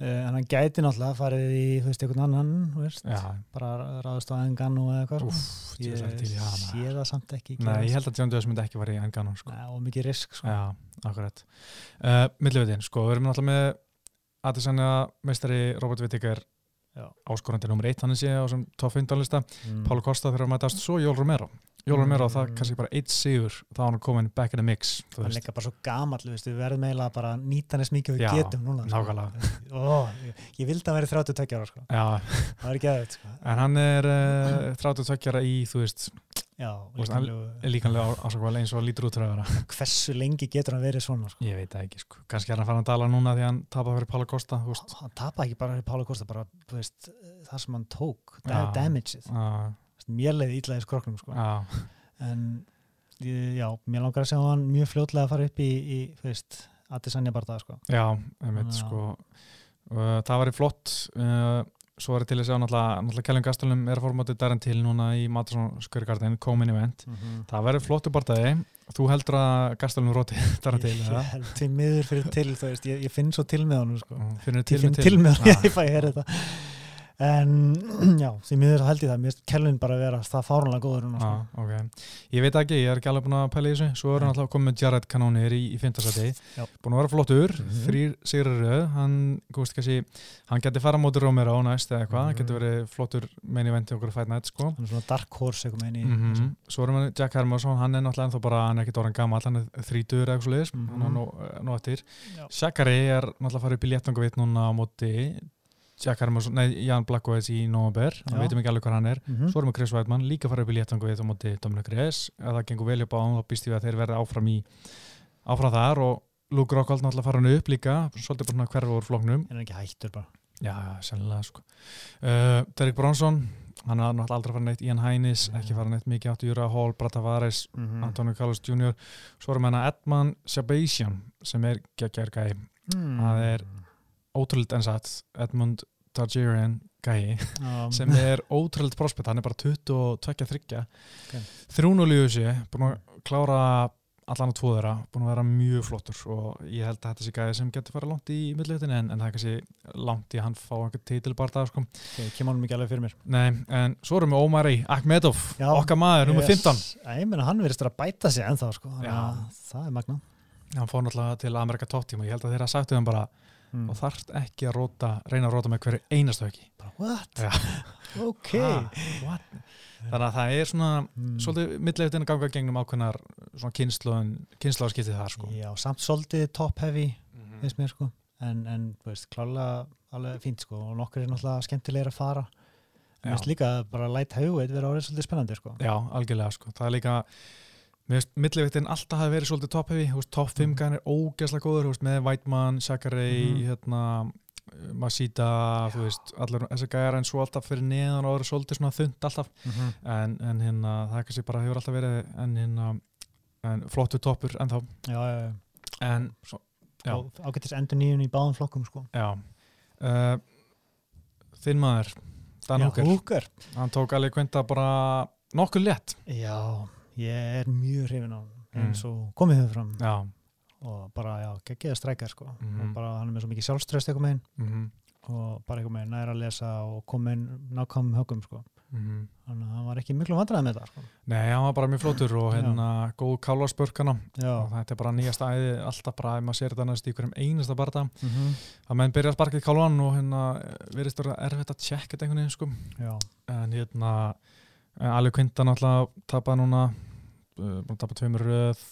en hann gæti náttúrulega farið í þú veist, einhvern annan veist, já, bara ráðast á engan og eða eitthvað sko. ég til hana sé það samt ekki Nei, ég held að John Jones myndi ekki fara í enganum sko. Nei, og mikið risk sko. Já, akkurat uh, Millivitin, sko, við erum náttúrulega með Adesanya meistari Robert Whittaker Já. áskorandi nummer 1 hann sé á sem top 15 lista mm. Pálu Kosta þegar að mætast svo Jól Romero Jól Mm. Romero, það kannski bara eitt sigur þá hann komin back in the mix hann er líka bara svo gamall við verðum eiginlega bara að nýta hann eins mikið við Já, getum núna sko. Ó, ég, ég vildi að vera 32 ára sko. Það er ekki aðeins sko. en hann er uh, 32 ára í, þú veist Já, veist, líkanlega ásakvæl eins og lítur út fyrir að vera hversu lengi getur hann verið svona sko. Ég veit það ekki, sko, kannski er hann fara að tala núna því hann tapar fyrir Pálu Kosta hann tapa ekki bara fyrir Pála Kosta bara veist, það sem hann tók damageið, mér leiði ítlaði skroknum sko. en já, mér langar að segja hann mjög fljótlega að fara upp í, í þú veist, Adesanya bara það sko. já, einmitt, sko. Uh, það var í flott uh, svo er til að segja náttúrulega, náttúrulega Kjellum Gastelum er mótið Darren til núna í Matusson Skörgarden, komin event. Það verður flottu barndagi þú heldur að Gastelum róti Darren til, ég, held til miður fyrir til þú veist, ég, ég finn svo til með honum sko. finnur ég finn til með Ah. honum, ég fæ að heyra þetta en já, því miður held ég það. Mér Kelvin bara að vera það fárunlega góður sko. Ah, ok. Ég veit ekki, ég er ekki alveg búin að pæla í þessu. Svo er hann alltaf komið Jared Cannonier í, í fintasæti. Búin að vera flottur, mm Mhm. þrýr siguraröð Hann, góðst kannski, hann geti fara móti Romero næst eða eitthvað, Mhm. hann geti verið flottur meini eventi okkur Fight Night sko. Hann er svona dark horse eitthvað með henni mm mm Svo erum við Jack Hermansson, hann er náttúrulega ennþá bara, hann er ekki dóran gammal, hann er þrítur eða eitthvað hann Jack Hermansson, nei, Jan Blackovits í November, hann veitum ekki alveg hvað hann er. -hmm. Svo erum við Chris Weidmann líka farið upp í léttangavitt á móti Dominic Reyes, ef það gengur vel upp á hann, þá býst við að þeir verði áfram í áfram þar. Og Luke Rockhold náttúrulega fara hann upp líka, svolítið bara hverfa úr floknum. er hann ekki hættur bara. Já, sennilega sko. Uh, Derek Bronson, hann er náttúrulega aldrei farið neitt. Ian Hainis, ekki farið neitt mikið áttu Jura. Hall, Brata Vares, mm Antonio Carlos Jr. Svo erum við hérna Edman Shabazian sem er geggjar gæi, ótrúld ensat, Edmund Targaryen gæi, Já. sem er ótrúld prospect, hann er bara 22-23 Ok. 3-0 í þessi, búin að klára allan á tvo þeirra, búin að vera mjög flottur og ég held að þetta sé gæði sem getur fara langt í millihutin en, en það er kannski langt í að hann fá einhvern titil bara það sko. ok, kemur hann mikið alveg fyrir mér Nei, en svo erum við Ómari Akhmedov, Já. okkar maður, nummer 15 Æ, ég meina hann verðist að bæta sig ennþá sko. að það er magna hann fór náttúrulega til Amerika tóttíma ég held að þeirra sagtu þeim bara mm. og þarft ekki að róta, reyna að róta með hverju einastu ekki bara, what? Já. ok Ha, what? þannig að það er svona mm. svolítið millilegtin að ganga gegnum ákveðnar svona kynnslóðin, kynnslóðskiptið þar sko. já, samt svolítið top heavy Mhm. finnst mér sko en, en veist, klálega alveg fínt sko og nokkur er náttúrulega skemmtilegir að fara en veist líka bara light heavyweight vera orðið svolítið spennandi sko Já, algjörlega sko. það er líka millilegtin alltaf hafi verið svolítið top heavy, top 5 Mhm. gæðin er ógeðslega góður, veist, með Whiteman, Shakari Mhm. hérna Masita, allir þessi gæjar en svo alltaf fyrir neðan og eru svolítið svona þund alltaf -hmm. en, en hérna, það er kannski bara hefur alltaf verið en hérna en flottu toppur en þá já, já, já. en svo, já, Og ágættis endur nýjun í báðum flokkum sko já. Uh, þinn maður Dan Hooker. hann tók alveg kventa bara nokkuð létt já, ég er mjög hrifin á hann Mm. eins og komið þau fram. Já, og bara, já, geggiða strækjar sko. Mhm. og bara hann er með svo mikið sjálfströst eitthvað með mm og bara eitthvað með næra að lesa og koma inn nákvæmum högum sko. -hmm. þannig að hann var ekki miklu vandræði með það sko. nei, hann var bara mjög flottur og hérna góð kálarspörkana og þetta er bara nýjasta æði alltaf bara ef maður sér þetta næst í hverjum einasta barða mm -hmm. að menn byrja að sparka í kálvan og hérna verðist vera erfitt að tjekka þetta einhvern veginn sko. En hérna alveg kvinda náttúrulega tapaði núna búin að tapa tveimur röð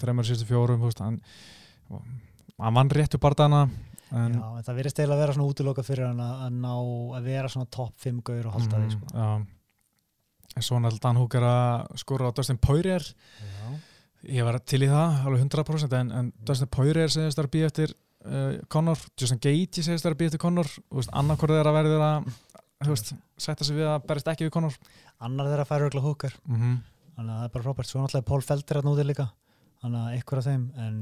þreimur síðustu fjórum hann, hann vann réttu bardana en Já, en það verðist eiginlega að vera svona útiloka fyrir hann að, ná að vera svona topp 5 gaur og halda því mm, sko. En svo náttúrulega Dan Húker að skora á Dustin Poirier. Já, ég var til í það, alveg 100% en, en Dustin Poirier segist að býja eftir uh, Conor, Justin Gaethje segist að býja eftir Conor, annarkorð er að verður að setja sig við að berist ekki við Conor annar þeirra fær örgla húkar mm -hmm. Þannig að það er bara frábært, svo náttúrulega Pól Felder að núti líka, þannig að ykkur af þeim en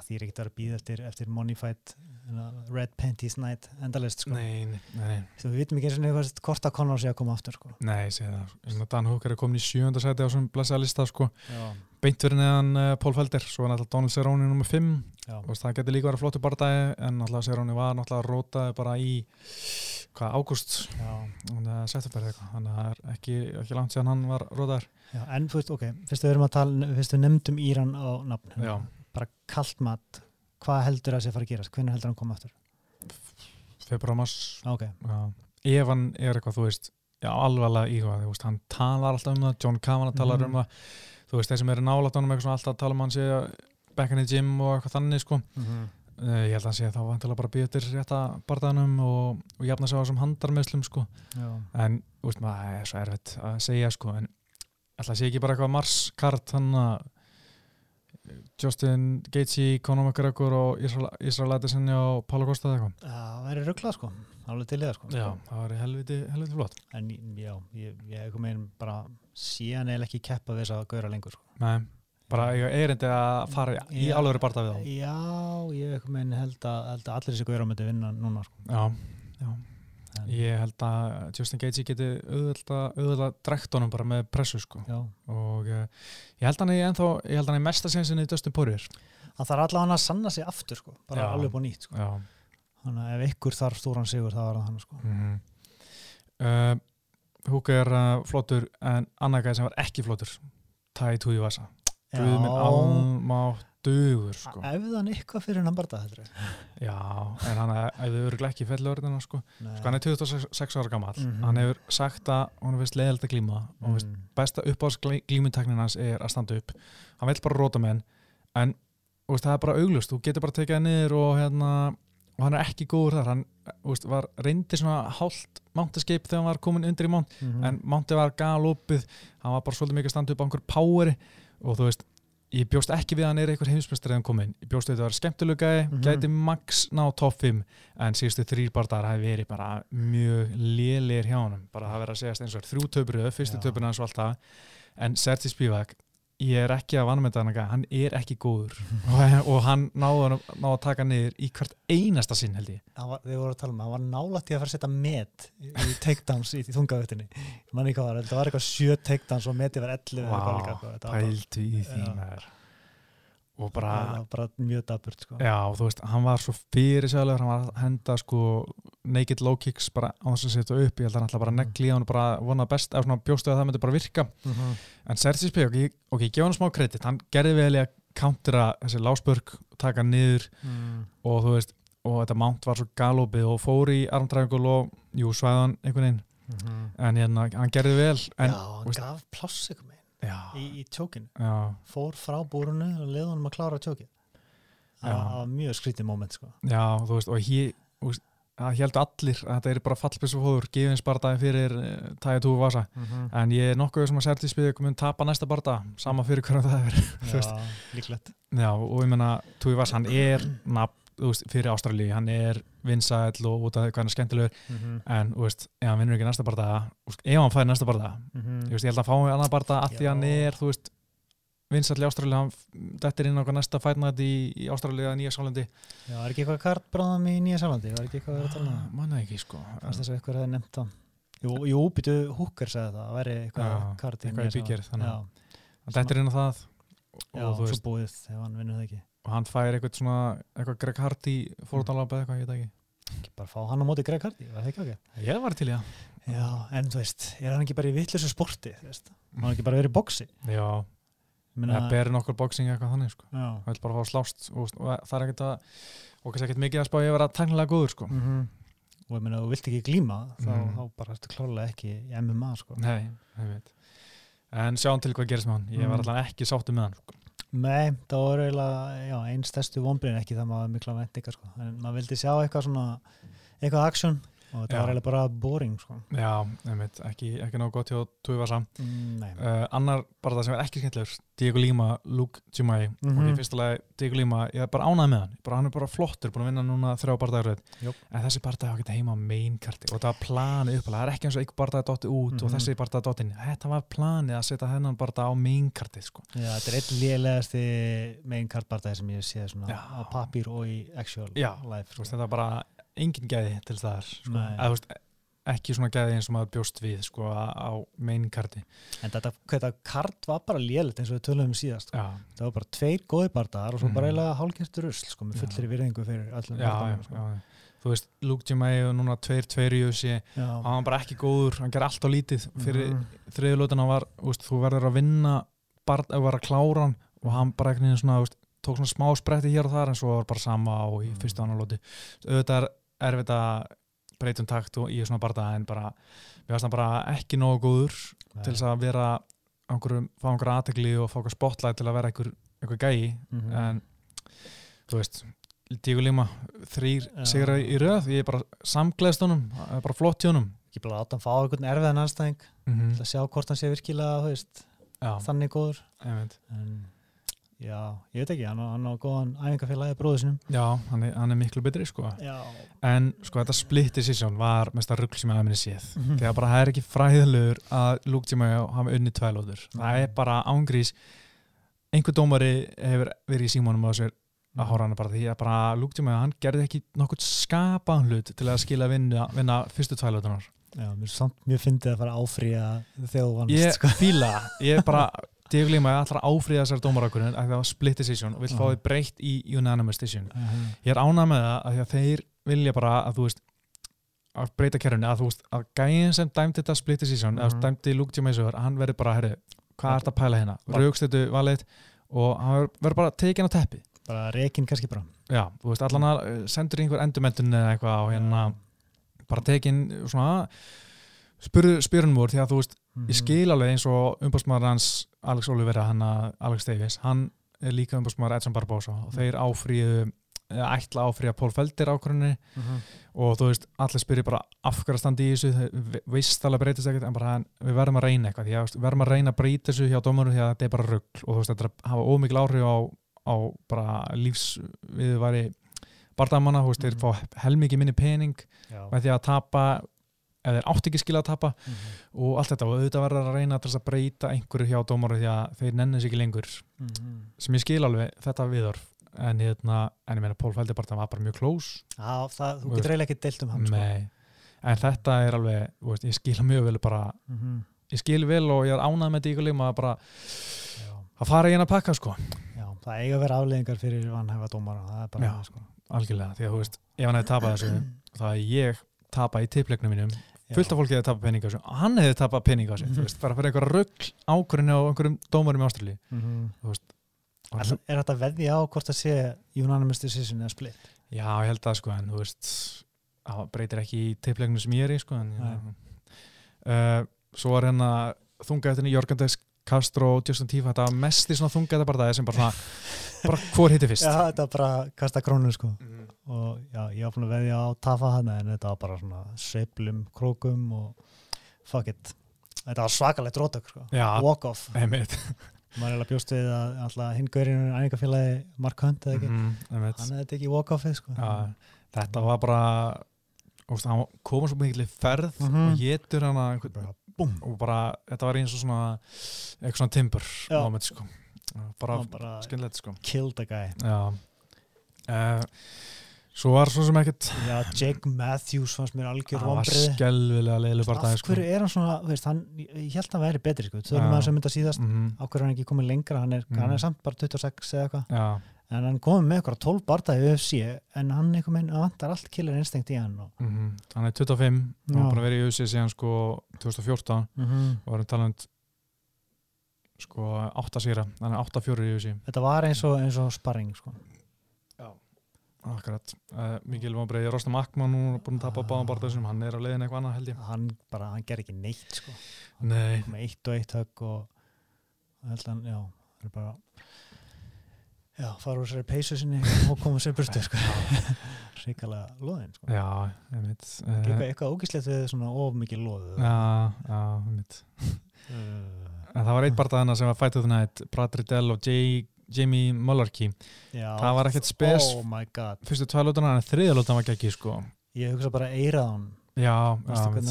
því er ekkert að býða eftir, eftir Money Fight, hérna, Red Panties Night endalist sko, nei, nei, við vitum ekki eins og nefnir hvort að Conor sé að koma aftur sko. nei, segi það. Dan Húker er komin í sjönda sæti á svona blessaða lista sko. Já, beint fyrir neðan uh, Pól Felder, svo er náttúrulega Donald Cerrone nummer 5 já, og það getur líka verið flottu bardagi en náttúrulega Cerrone var náttúrulega rótaði bara í hvað, ágúst? September eitthvað. Þannig að það er ekki, ekki langt síðan hann var rótaðar en veist, ok, fyrst við erum að tala fyrst við nefndum Íran á nafn bara kalt mat hvað heldur að sé að fara að gerast, hvernig heldur hann koma aftur? Februar mars. Ok, Já. ef hann er eitthvað, þú veist já, alvarlega íhuga, þú veist, hann talar alltaf um það John Kavanagh talar Mhm. um það þú veist, þeir sem eru nálægt honum eitthvað svona alltaf tala um hann sé back in the gym og eitthvað þannig sko. mm uh, ég held að hann sé þá vantilega bara býða til rétta bardaðanum og, og jafna sig á þessum handarmeðslum sko. já, en, þú veist, maður er svo erfitt að segja sko, en alltaf sé ekki bara eitthvað Mars kart hann að Justin Gaethje, Conor McGregor og Israel, Adesanya og Paulo Costa eða eitthvað það væri rugglað sko alveg til í það sko Já, það var helviti, helviti flott en já, ég, ég kom einn bara síðan eða ekki keppa þess að gauðra lengur sko. Nei, bara ég er erindi að fara í Já. alveg barða við þá já, ég kom einn held að, held að allir þessi gauðra myndi vinna núna sko. Já, já en, Ég held að Justin Gaethje geti auðvitað, drækt honum bara með pressu sko já. og uh, ég held hann í ennþá ég held hann í Dustin Poirier það þarf allavega að sanna sig aftur sko. bara Já. alveg búið nýtt sko. Þannig að ef ykkur þarf stóran sigur þá var það hann sko. mm uh, Húka er uh, flottur en annar gæði sem var ekki flottur Tai Tuivasa Guð minn ámátt dugur sko. ef þann eitthvað fyrir hann það Já, en hann hefur örgulega ekki fellurðina sko. sko hann er 26 ára gammal Mhm. hann hefur sagt að hann finnst leiðilegt að glíma. Og hann finnst mm. besta uppáðs glímutaknin hans er að standa upp. Hann vill bara róta með hann en veist, það er bara auglust, þú getur bara tekið það niður og, hérna, og hann er ekki góður þar. Hann veist, var reyndi svona hálft mountascape þegar hann var komin undir í mount. Mhm. en mounti var galopið. Hann var bara svolítið mikið að standa upp á einhver poweri. Og þú veist, ég bjóst ekki við að hann er einhver heimsmestri þegar hann kom inn, ég bjóst við að það var skemmtilega gæði, Mhm. gæti max ná top 5 en síðustu þrýr barndar hafi verið bara mjög lélir hjá hann bara það verið að er. Þrjú töpuröð fyrstu það. En Sergi Spivak, ég er ekki að vannmynda hann hann er ekki góður og, hann náði ná að taka niður í hvert einasta sinn held ég var, við vorum að tala um, hann var nálægt í að fara að setja met í, takedowns í, í þungavettinni manni hvað var, þetta var eitthvað sjö takedowns og metið var 11 eða eitthvað líka. Þetta var bara- pæltu í því Já. maður og bara var bara mjög daburt sko. Já, þú veist, hann var svo fyrirsæðilegur, hann var að henda sko naked low kicks bara á þess að setja upp, ég held að hann ætla bara að negli hann og bara vona best, eða svona bjóstu að það myndi bara virka. Mm -hmm. en Sergi Spík, ok, ok, gefa hann smá kredit. Hann gerði vel í að countera þessi lásbörg, taka hann niður. Mm. og þú veist, og þetta mount var svo galopið og fór í armtræðingul og jú, svæðan einhvern veginn, en hérna, hann gerði vel en, Já, hann veist- gaf pláss eitthvað með í, í tjókinu, já, fór frá búrunu og leiði honum að klára tjókið. Það var- mjög skrítið moment sko. já, þú veist, og það heldur allir að þetta er bara fallbissu hóður, gefins bardaði fyrir uh, Tæja Túi Vasa. En ég er nokkuð sem að Spík mun tapa næsta barda, sama fyrir hvernig það er. Já, líklegt. Já, og ég menna, Túi Vas, hann er nafn, veist, fyrir Ástralíu, hann er vinsæll og út af hvað hann er skemmtilegur en, þú veist, ef hann vinnur ekki næsta barða ef hann fær næsta barða ég, veist, ég held að fá annan barða að því hann er vinsæll í Ástralíu hann dettir inn á næsta fætnætt í, í Ástralíu eða Nýja Sálandi Já, var ekki eitthvað kartbráðum í Nýja Sælandi var ekki eitthvað að vera að tala um það? manna ekki, sko. Fannst þess að eitthvað hefði nefnt það Jú, jú býtu Húker sagði það, það væri eitthvað kart eitthvað í að- Já, hann dettir inn á það. Já og, þú svo veist, búið ef hann vinnur það ekki og hann fær eitthvað svona eitthvað Greg Hardy fórtanlapa eða eitthvað, ég veit ekki Ekki bara fá hann á móti Greg Hardy, var það ekki ok? ég var til það Já, en þú veist, er hann ekki bara í vittlusu sporti, þú veist? Hann ekki bara verið í boxi? já, það ber nokkur boxing eitthvað þannig, sko Já. hann vil bara fá slást og, og það er ekkert að og kannski ekkert mikið að spá ég að vera tæknilega góður sko. Mm Og ég meina, þú vilt ekki glíma, þá, Mhm. þá bara ertu klárlega ekki MMA, sko. nei, ég veit en sjáum til hvað gerist með hann ég var Mm. alltaf ekki sáttu með hann sko. Nei, það var eiginlega einn stærstu vonbrinn ekki það maður mikla vendingar sko. en maður vildi sjá eitthvað svona eitthvað aksjón og þetta var eiginlega bara boring sko. já, einmitt, ekki, ekki nóg gott hjá Tuvasa mm, Nei, uh, annar bara það sem er ekki skemmtilegur Diego Lima, Luke Jumai og Mhm. í fyrsta lagi Diego Lima, ég er bara ánægð með hann. Bara, hann er bara flottur, búin að vinna núna þrjá bardagur en þessi bardag var ekki heima á main karti. Og þetta var planið upp það er ekki eins og einhver bardag dotti út og Mhm. þessi bardag dotti inn. Þetta var planið að setja hennan bardag á main karti sko. já, þetta er einn lélegasti megin kartbartæði sem ég sé á papír og í actual Já, life sko. þetta er bara engin gæði til staðar sko. Þú veist, ekki svona gæði eins og maður bjóst við sko, á- á main karti en þetta, þetta kart var bara lélegt eins og við tölum um síðast sko. já, það var bara tveir góði bardaðar og svo Mhm. bara eiginlega hálfgjörtur rusl sko, með Já. fullir virðingu fyrir já, já, bardaðum sko. já þú veist, Luke Jimay og núna 2-2 í USA Já. hann var bara ekki góður, hann ger allt á lítið fyrir Mhm. þriðulótana var, þú veist, þú verður að vinna bara að vera að klára hann og hann bara veginn svona, þú veist, tók svona smá spretti hér og þar en svo var bara sama á í Mhm. fyrstu annar lóti auðvitað er erfitt að breytum takt og í svona barða en bara, mér finnst hann bara ekki nógu góður til þess að vera einhverjum, fá einhverja aðtegli og fá einhver spotlight til að vera einhver, einhver gæi. Mhm. en þú veist Dígu Lima, þrýr Já. sigra í röð ég er bara samgleðst honum það er bara flott hjá honum. Ekki bara láta hann fá einhvern erfiðan anstæðing mm til að sjá hvort hann sé virkilega veist, þannig góður. En já, ég veit ekki, hann á, hann á góðan æfingafélagi bróðu sinum já hann, er, hann er miklu betri sko já, en sko þetta split decision var mest að rugg sem ég hafði minni séð Mhm. þegar bara það er ekki fræðilegur að Luke Jimmy hafa unni tvælóður það Nei. er bara ángrís einhver dómari hefur verið í símónum á sér að horfa hana bara því að bara Luke Jimmy hann gerði ekki nokkuð skapaðan hlut til að skila vinna, vinna fyrstu tvælóðunar já, mér, mér að fara að áfrýja þegar þú vannst ég sko. fíla, það. ég bara Diego Lima er allra áfríða þessar dómarakurinn að það var split decision og vil fá Mhm. þið breytt í unanimous decision Mhm. ég er ánað með það að því að þeir vilja bara að þú veist að breyta kerfinu, að þú veist að gæðin sem dæmdi þetta split decision, Mhm. eða dæmdi Luke Jamaisur, hann verður bara, herri, hvað er þetta að pæla hérna raukst þetta valið og hann verður bara tekin á teppi bara rekin kannski bara já, þú veist, allan að eh, sendur einhver endurmentun eða eitthvað og hérna bara tekin svona spyrunum úr því að þú veist Mhm. ég skil alveg eins og umbásmaður hans Alex Olivera, hann að Alex Davis hann er líka umbásmaður Edson Barbosa og þeir áfríðu ætla áfríða Pól Feldir ákvörðinni Mhm. og þú veist, allir spyrir bara af hverju að standa í þessu, veist alveg breytist ekkert en bara við verðum að reyna eitthvað við verðum að reyna að breyta þessu hjá dómarum því að þetta er bara rugg og þú veist, þetta að hafa ómikil áhrif á, á bara lífs við væri bardamanna, þú veist, þeir Mhm. fá helmikið minni pening með því að tapa eða þeir átt ekki skilja að tapa Mhm. og allt þetta og auðvitað verður að reyna að breyta einhverju hjá dómaru því að þeir nenni sig ekki lengur Mhm. sem ég skil alveg þetta viðorf en, hérna, en ég meina Pól Feldir bara var bara mjög close Já, það, þú getur eiginlega ekki deilt um hann sko. En þetta er alveg, veist, ég skil mjög vel bara, Mhm. ég skil vel og ég er ánægð með þetta ykkur að bara já, að fara í eina pakka sko, já, það eiga að vera afleðingar fyrir vanhæfa dómara það er bara Já. það sko. algjörlega því að þú veist, ef hann hefði tapað þessu það er ég tapa í tippleiknum mínum fullt af fólki hefði tapað pening á þessu hann hefði tapað pening á þessu, Mhm. þú veist, bara fyrir einhver rugg ákvörðinu á einhverjum dómarum í Ástralíu Mhm. þú veist Er, er þetta veðja á hvort það sé unanimous decision eða split? Já, ég held það sko, en þú veist það breytir ekki í tippleiknum sem ég er í sko, en uh, svo er hérna þungaðettinni Jörgandes Castro og Justin Tifa, þetta var mest í svona þungaðetta bara það sem bara svona, bara hvor hitti fyrst Já, þetta er bara kasta krónu sko. Og já, ég búin að veðja á tafa hana en þetta var bara svona sveiflum, krókum og fuck it. Þetta var svakalegt rótök sko. Walk off, maður er alveg bjóst við að er æfingafélagi Mark Hunt eða ekki, einmitt. hann hefði tekið walk offið sko. Já, Þetta var bara þú veist, hann kom svo mikið ferð Mhm. og getur bara búm og bara, þetta var eins og svona eitthvað svona timber Já. moment sko. Bara, Hann bara skynlegt sko. killed the guy. Já. Uh, Svo var svo sem ekkert. Já, Jake Matthews fannst mér algjör Það var skelvilega leilu bara af hverju er hann svona, veist, hann ég held að hann væri betri, sko, þurfum Já. að sem mynda síðast. Mm á hverju er hann ekki komið lengra, hann er, Mhm. hann er samt bara 26 eða eitthvað, en hann komið með eitthvað 12 barða í UFC, en hann einhver meginn hann vantar allt killer instinct í hann og, mm hann er 25 hann Já. var búin að vera í USA síðan sko 2014 mm -hmm. og talað um sko 8 sýra, hann er 8-4 í USA þetta var eins og, eins og sparring sko. Akkurat, uh, Mikil Vombrið Rostam Akman, er búin að tapa á báðan bara hann er á leiðin eitthvað annað held ég. Hann bara, hann ger ekki neitt sko. Nei, með eitt og eitt högg og held að, já, það er bara já, fara úr sér peysu sinni og koma sér burtu sko. ríkalega loðin sko. Já, ég veit eitthvað, eitthvað ógíslegt við svona of mikið loðu Já, já, ég veit uh, En það var eitt barndagana sem var Fight of the Night Brad Riddell og Jay, Jamie Mullarkey Það var ekkert spes. Oh Fyrstu tvær lótana en þriðja lótan var ekki sko. Ég hugsa bara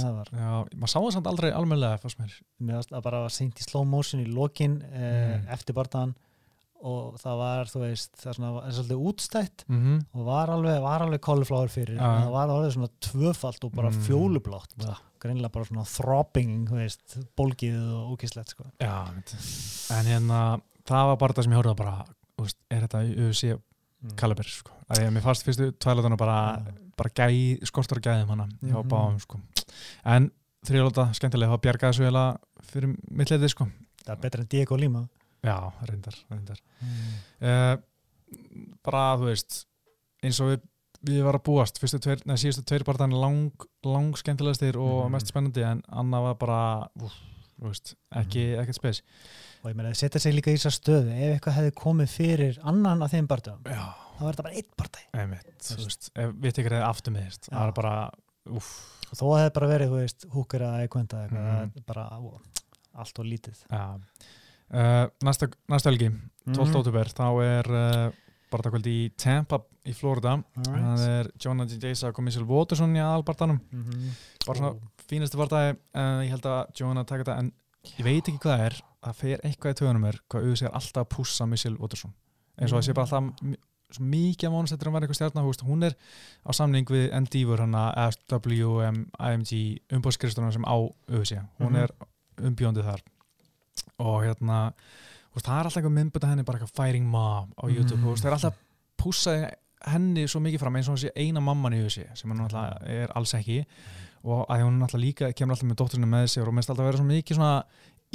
það var? Já maður sá það samt aldrei almennilega fannst mér. Mér varst að bara var seint í slow motion í lokin eh, Mm. eftir barndagan og það var, þú veist, það er svona er svolítið útstætt mm -hmm. og var alveg, var alveg cauliflower fyrir en það var alveg svona tvöfalt og bara Mm. fjólublátt. Já. greinlega bara svona throbbing, þú veist, bólgið og ókislegt sko. Já, en hérna það var bara það sem ég á bara veist, er þetta UFC Mm. kaliber sko. að ég, mér fannst fyrstu tvælótana bara, Já. bara gæ, skortur og gæðum hana hjá Mhm. báðum sko. en þriðlóta skemmtilega það bjargaði svo eiginlega fyrir mitt leitið sko. það er betra en Diego Lima já, reyndar, reyndar. mm. Uh, bara þú veist eins og við, við varum að búast tveir, neða síðustu tveir barðan lang, lang skemmtilegastir og Mhm. mest spennandi en Anna var bara úf, veist, ekki, ekkert spes og ég meina, það setja sig líka í þessa stöðu. Ef eitthvað hefði komið fyrir annan af þeim barndagum, þá var þetta bara eitt barndagi einmitt, þú veist, ef við tekur það aftur með það var bara úf, þó að það hefði bara verið, veist, húkur að það er bara ó, allt og lítið. Já. Uh, næsta, næsta helgi, 12. Mhm. óttúber þá er uh, barðakvöldi í Tampa í Florida, það Alright. er Jonathan Jaysa og Missile Waterson í aðalbartanum Mhm. bara svona Og- fínastu barndagi uh, ég held að Jonah taka þetta en ég veit ekki hvað það er það fer eitthvað í töðunum er hvað auðvitað er alltaf að pússa Missile Waterson eins og það sé bara alltaf mi- svo mikið þetta að vera eitthvað stjarnahúst hún er á samning við Endeavor hana FWM IMG umbóðskristunum sem á auðvitað hún Mhm. er umbjóndið þar. Og hérna veist, það er alltaf eitthvað myndböta henni bara eitthvað fighting mom á YouTube Mhm. þú veist, það er alltaf að pússa henni svo mikið fram eins og sé eina mamman í auðvitað sem hann náttúrulega er alls ekki. Og að hún náttúrulega líka kemur alltaf með dótturinu með sér og minnst alltaf að vera svo mikið svona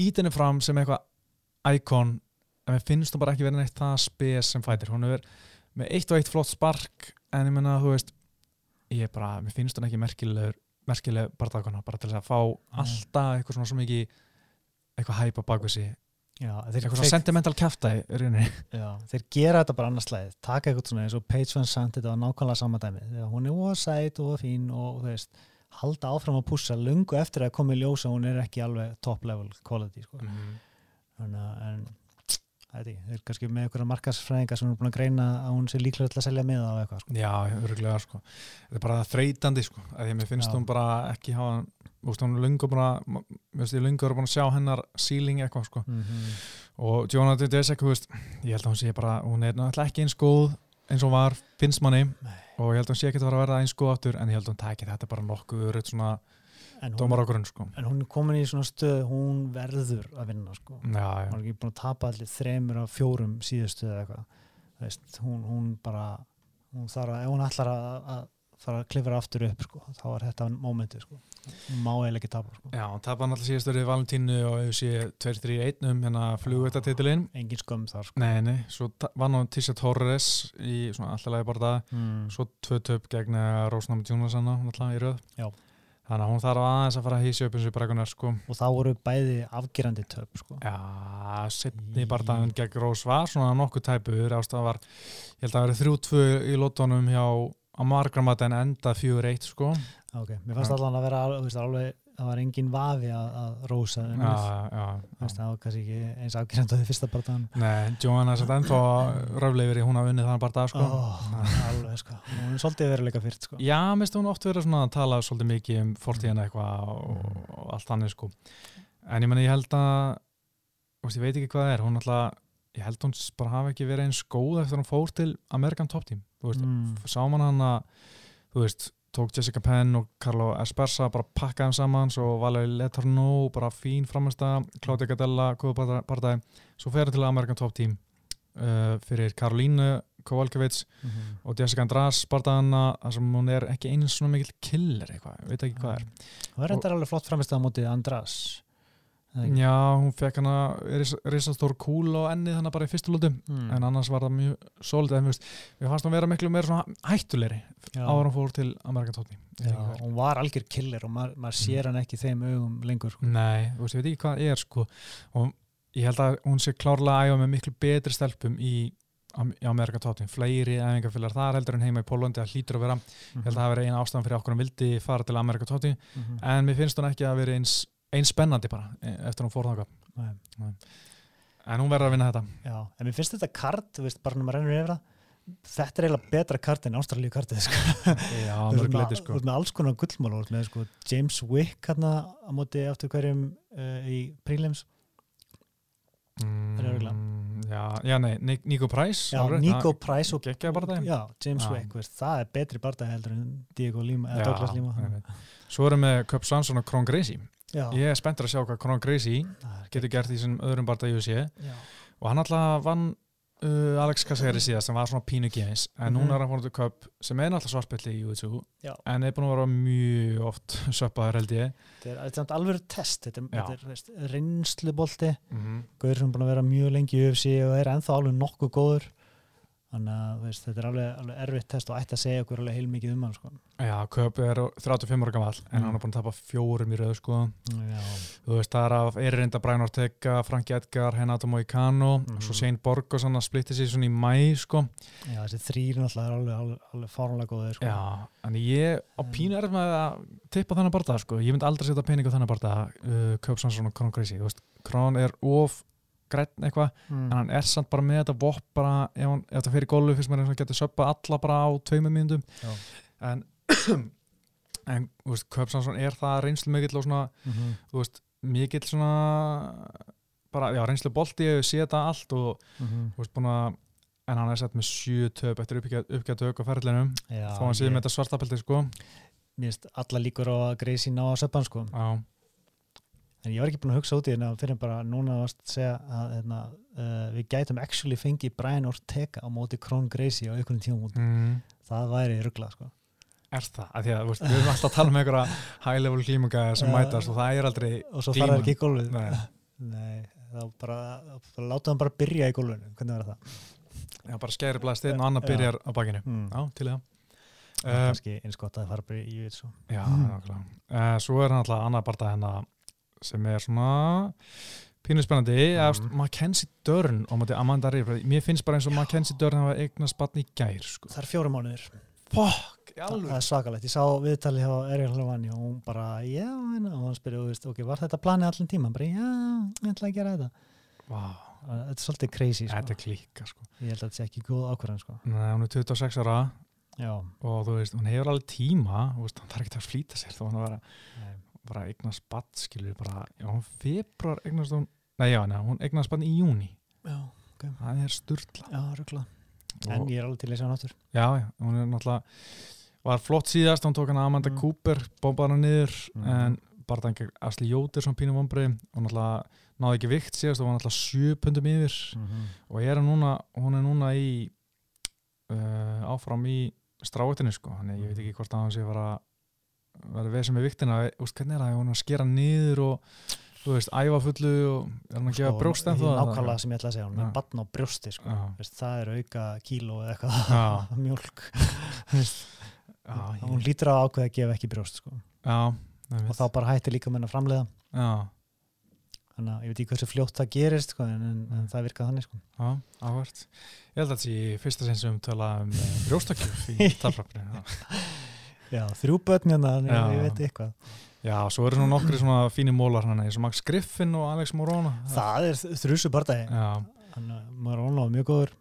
ítinni fram sem eitthvað íkon en mér finnst hún bara ekki verið neitt það spes sem fætir, hún er með eitt og eitt flott spark en ég menna þú veist ég bara, mér finnst hún ekki merkilegur merkileg barndagona, bara til að fá alltaf eitthvað svona svo mikið eitthvað hæpa sig, Já, þeir, eitthvað svona sentimental já, þeir gera þetta bara annars slæðið taka eitthvað svona eins og Paige Van Sant þetta var nákvæmlega sama dæmi þegar hún er óa sæt og fín og þú veist halda áfram að pússa lungu eftir að komi ljósa hún er ekki alveg top level quality sko. þannig að en, það er kannski með einhverja markasfræðinga sem eru búin að greina að hún sé líklega til að selja með á eitthvað sko. Já, öruglega sko þetta er bara þreytandi sko að mér finnst Já. hún bara ekki hafa veist, hún er lungu bara finnst ég lungu að búin að sjá hennar ceiling eitthvað sko mm -hmm. og Jonathan Desek, veist ég held að hún sé bara, hún er náttúrulega ekki eins góð eins og var, finnst manni Nei. og ég held að hún sé ekki að fara að verða eins góð aftur en ég held að hún tæki þetta bara nokkuð örutt svona dómar á grunn sko en hún er komin í svona stöð hún verður að vinna sko. Já, já, hún er ekki búin að tapa allir þremur af fjórum síðustu eða eitthvað hún, hún bara hún þarf að, ef hún ætlar að, að fara að klifra aftur upp sko, þá er þetta mómenti sko. má eiginlega ekki tapa sko. já hún tapar náttúrulega síðast verið Valentínu og ef sé 2-3-1 um hérna flugvöldatitilinn engin skömm þar sko. Nei, nei, svo vann hún Tisha Torres í svona bara það mm. svo tvö töp gegn eh, Rósnam Jónasanna náttúrulega í röð Já. þannig að hún þarf aðeins að fara að hísi upp eins og bregunar sko og þá voru bæði afgerandi töp sko. Já, setni barndaginn gegn Rós var svona nokkuð tæpur ástæða var, ég held að það verið 3-2 í lótonum hjá á margramata en enda 4-1 sko. Ok, mér fannst allan að vera veist, alveg, það var engin vafi að, að já, já, Þú veist, það var kannski ekki eins á því fyrsta barðan Nei, Johanna satt ennþá röfleifir í hún að unnið þannig barndag sko. Alveg sko, hún er svolítið veruleika fyrt sko. Já, minnst hún oft verið svona að tala svolítið mikið um fortíðina eitthvað og, og allt þannig sko. En ég menna ég held að ég veit ekki hvað það er, hún alltaf ég held hún bara hafi ekki verið eins góð eftir hún fór til Amerikan Top Team mm. sá man hann að þú veist, tók Jessica Penn og Carlo Esparza bara pakkaði þeim saman svo Valerie Letarno, bara fín framhengsta Claudia Gadella, góða partæði svo fer hann til Amerikan Top Team uh, fyrir Karolínu Kovalkevits Mm -hmm. og Jessica András barndagana þar sem hún er ekki eins svona mikill killer eitthvað, veit ekki hvað er það er reyndar alveg flott framist á móti András? Já, hún fekk hana ris- risastór kúl á ennið hana bara í fyrstu lótu Mm. en annars var það mjög svolítið en við fannst hún vera miklu meira svona hættulegri áður hún fór til Amerikan Tóti Já, hún var algjör killer og maður, maður sér hann ekki þeim augum lengur sko. Nei, þú veist, ég veit ekki hvað er sko. Og ég held að hún sé klárlega að æfa með miklu betri stelpum í, í Amerikan tóttin, fleiri æfingafélagar þar heldur en heima í Pólandi að hlýtur að vera. Ég held að það veri eina ástæðan fyrir okkur hann vildi fara til Amerikan tóttin, Mhm. en mér finnst hún ekki að vera eins, eins spennandi bara e- eftir hún fór þáka en hún verður að vinna þetta. Já, en mér finnst þetta kart, þú veist, bara maður rennur yfir það. Þetta er eiginlega betra kart en ástralíu kartið sko. já, mörguleiti sko. þú ert með alls konar gullmál þú ert með sko, James Wick hérna á móti aftur hverjum uh, í prelims. Mm, er örugglega. já, já, nei, Ni- Nico Price Já, alveg, Nico það- Price og. Já, James Já. Wick, veist, það er betri barndagi heldur en Diego Lima, eða Douglas Lima. svo erum við Cup Swanson og Kron Gracie Já, ég er spenntur að sjá hvað Kron Gracie það getur gert í þessum öðrum UFC Já. og hann alltaf vann uh, Alex Caceres síðast sem var svona pínu gemis. En Mhm. núna er hann fórnum til Cup sem er náttúrulega svartbelli í UFC Já. en er búin að vera mjög oft söppaður held ég. Þetta er, alveg test. Þetta er, er reynslubolti. Mm -hmm. Gauður sem er búin að vera mjög lengi í UFC og er ennþá alveg nokkuð góður þannig að veist, þetta er alveg, alveg erfitt test og ætti að segja okkur alveg heilmikið um hann sko. Já, Cup er 35 ára gammal en Mm. hann er búin að tapa fjórum í rauð sko. Þú veist það er af Eirinda Brian Ortega, Frankie Edgar, Renato Moicano Mhm. svo Shane Borg og svona splitti sér svona í mæ sko. já þessi þrýr náttúrulega er alveg, alveg, alveg fáránlega góður sko. Já, en ég á Mm. pínu er með að tippa þennan barða sko. ég myndi aldrei setja pening á þennan barða uh, Kron Gracie þú veist, Kron er of grætt eitthvað mm. en hann er samt bara með þetta vopp bara ef, hann, ef það fyrir gólu fyrst mér getur söppa alla bara á tveimur mínútum Já. en en veist, Cup Sanson er það reynslu mikill og svona, Mhm. þú veist, mikill svona bara, já, reynslu bolti ég sé þetta allt og Mhm. þú veist, búin að en hann er sett með sjö töp eftir uppgætt auk á ferðlinum, Já, þó hann sé með þetta svartabelti sko, mér finnst alla líkur á að greið sína á söppan sko. já, en ég var ekki búin að hugsa út í hérna fyrir bara núna varst að segja að hérna, uh, við gætum actually fengið Brian Ortega á móti Krón Gracie á einhvern tíum mm. það væri ruggla sko. er það, að að veist, við erum alltaf að tala um einhverja high level klímunga sem Já. mætast og það er aldrei og svo Glíma. fara þær ekki í gólfið Nei. Nei, þá bara þá láta hann bara byrja í gólfinu hvernig verður það? já, bara skæri blast inn og annar byrjar á bakinu Mm. já, til það Það er uh, kannski eins gott að það fara bara í við svo já, Mm. nákvæmlega uh, svo er hann alltaf annar barða hennar sem er svona pínu spennandi, Mhm. mm. Mackenzie Dörn á móti Amanda Reyfra, mér finnst bara eins og Mackenzie Dörn hafa eignast barn í gær sko. Það er fjóra mánuðir. Fokk, Það er svakalegt, ég sá viðtali hjá Erjál Hlevani og hún bara, já, hérna, og hann spyrði, ok, var þetta planið allan tíma? Bara, já, ég ætla að gera þetta. Wow, Þetta er svolítið crazy, sko. Þetta er klíka sko. Ég held að þetta sé ekki góð ákvörðan, sko. Nei, hún er 26 ára. Já, og þú veist, hún hefur alveg tíma veist, hann þarf ekki að flýta sér þó hann að vera nei, bara eignast spatt skilur bara, já, hún februar eignast hún nei, já, nei, hún eignast spatt í júni já, það er sturla. Já, ruggla En og, ég er alveg til að sjá hann áttur já, já, hún er náttúrulega var flott síðast, hún tók hann Amanda Mm. Cooper bombaði hann niður, Mhm. en bara þannig Asli Jótir svona pínum vombrið og náttúrulega náði ekki vikt síðast og var náttúrulega sjö pundum yfir. Og ég er núna, hún er núna í uh, áfram í stráitinu sko, þannig ég veit ekki hvort að hann sé að verið veð sem er viktina úst, hvernig er það, hún er að skera niður og þú veist, æfa fullu og er hann að gefa brjóst en þú nákvæmlega sem ég ætla að segja, hún er batn á brjósti, sko. Veist, Það er auka kíló eða eitthvað já, Hún lítur á að ákveða að gefa ekki brjóst, sko. Og þá bara hættir líka með að framleiða. Já, Þannig að ég veit ekki hversu fljótt það gerist, sko En, en, en það virkað þannig, sko. Áhvert. Ég held að þetta sé fyrsta sinn sem tala um uh, brjóstakjöf í tarfrafni já. Þrjú börn hérna, ég veit eitthvað já, svo eru svona nokkri svona fínir mólar hann eins og Max Griffin og Alex Morona Það er Þannig að maður er ónáð mjög góður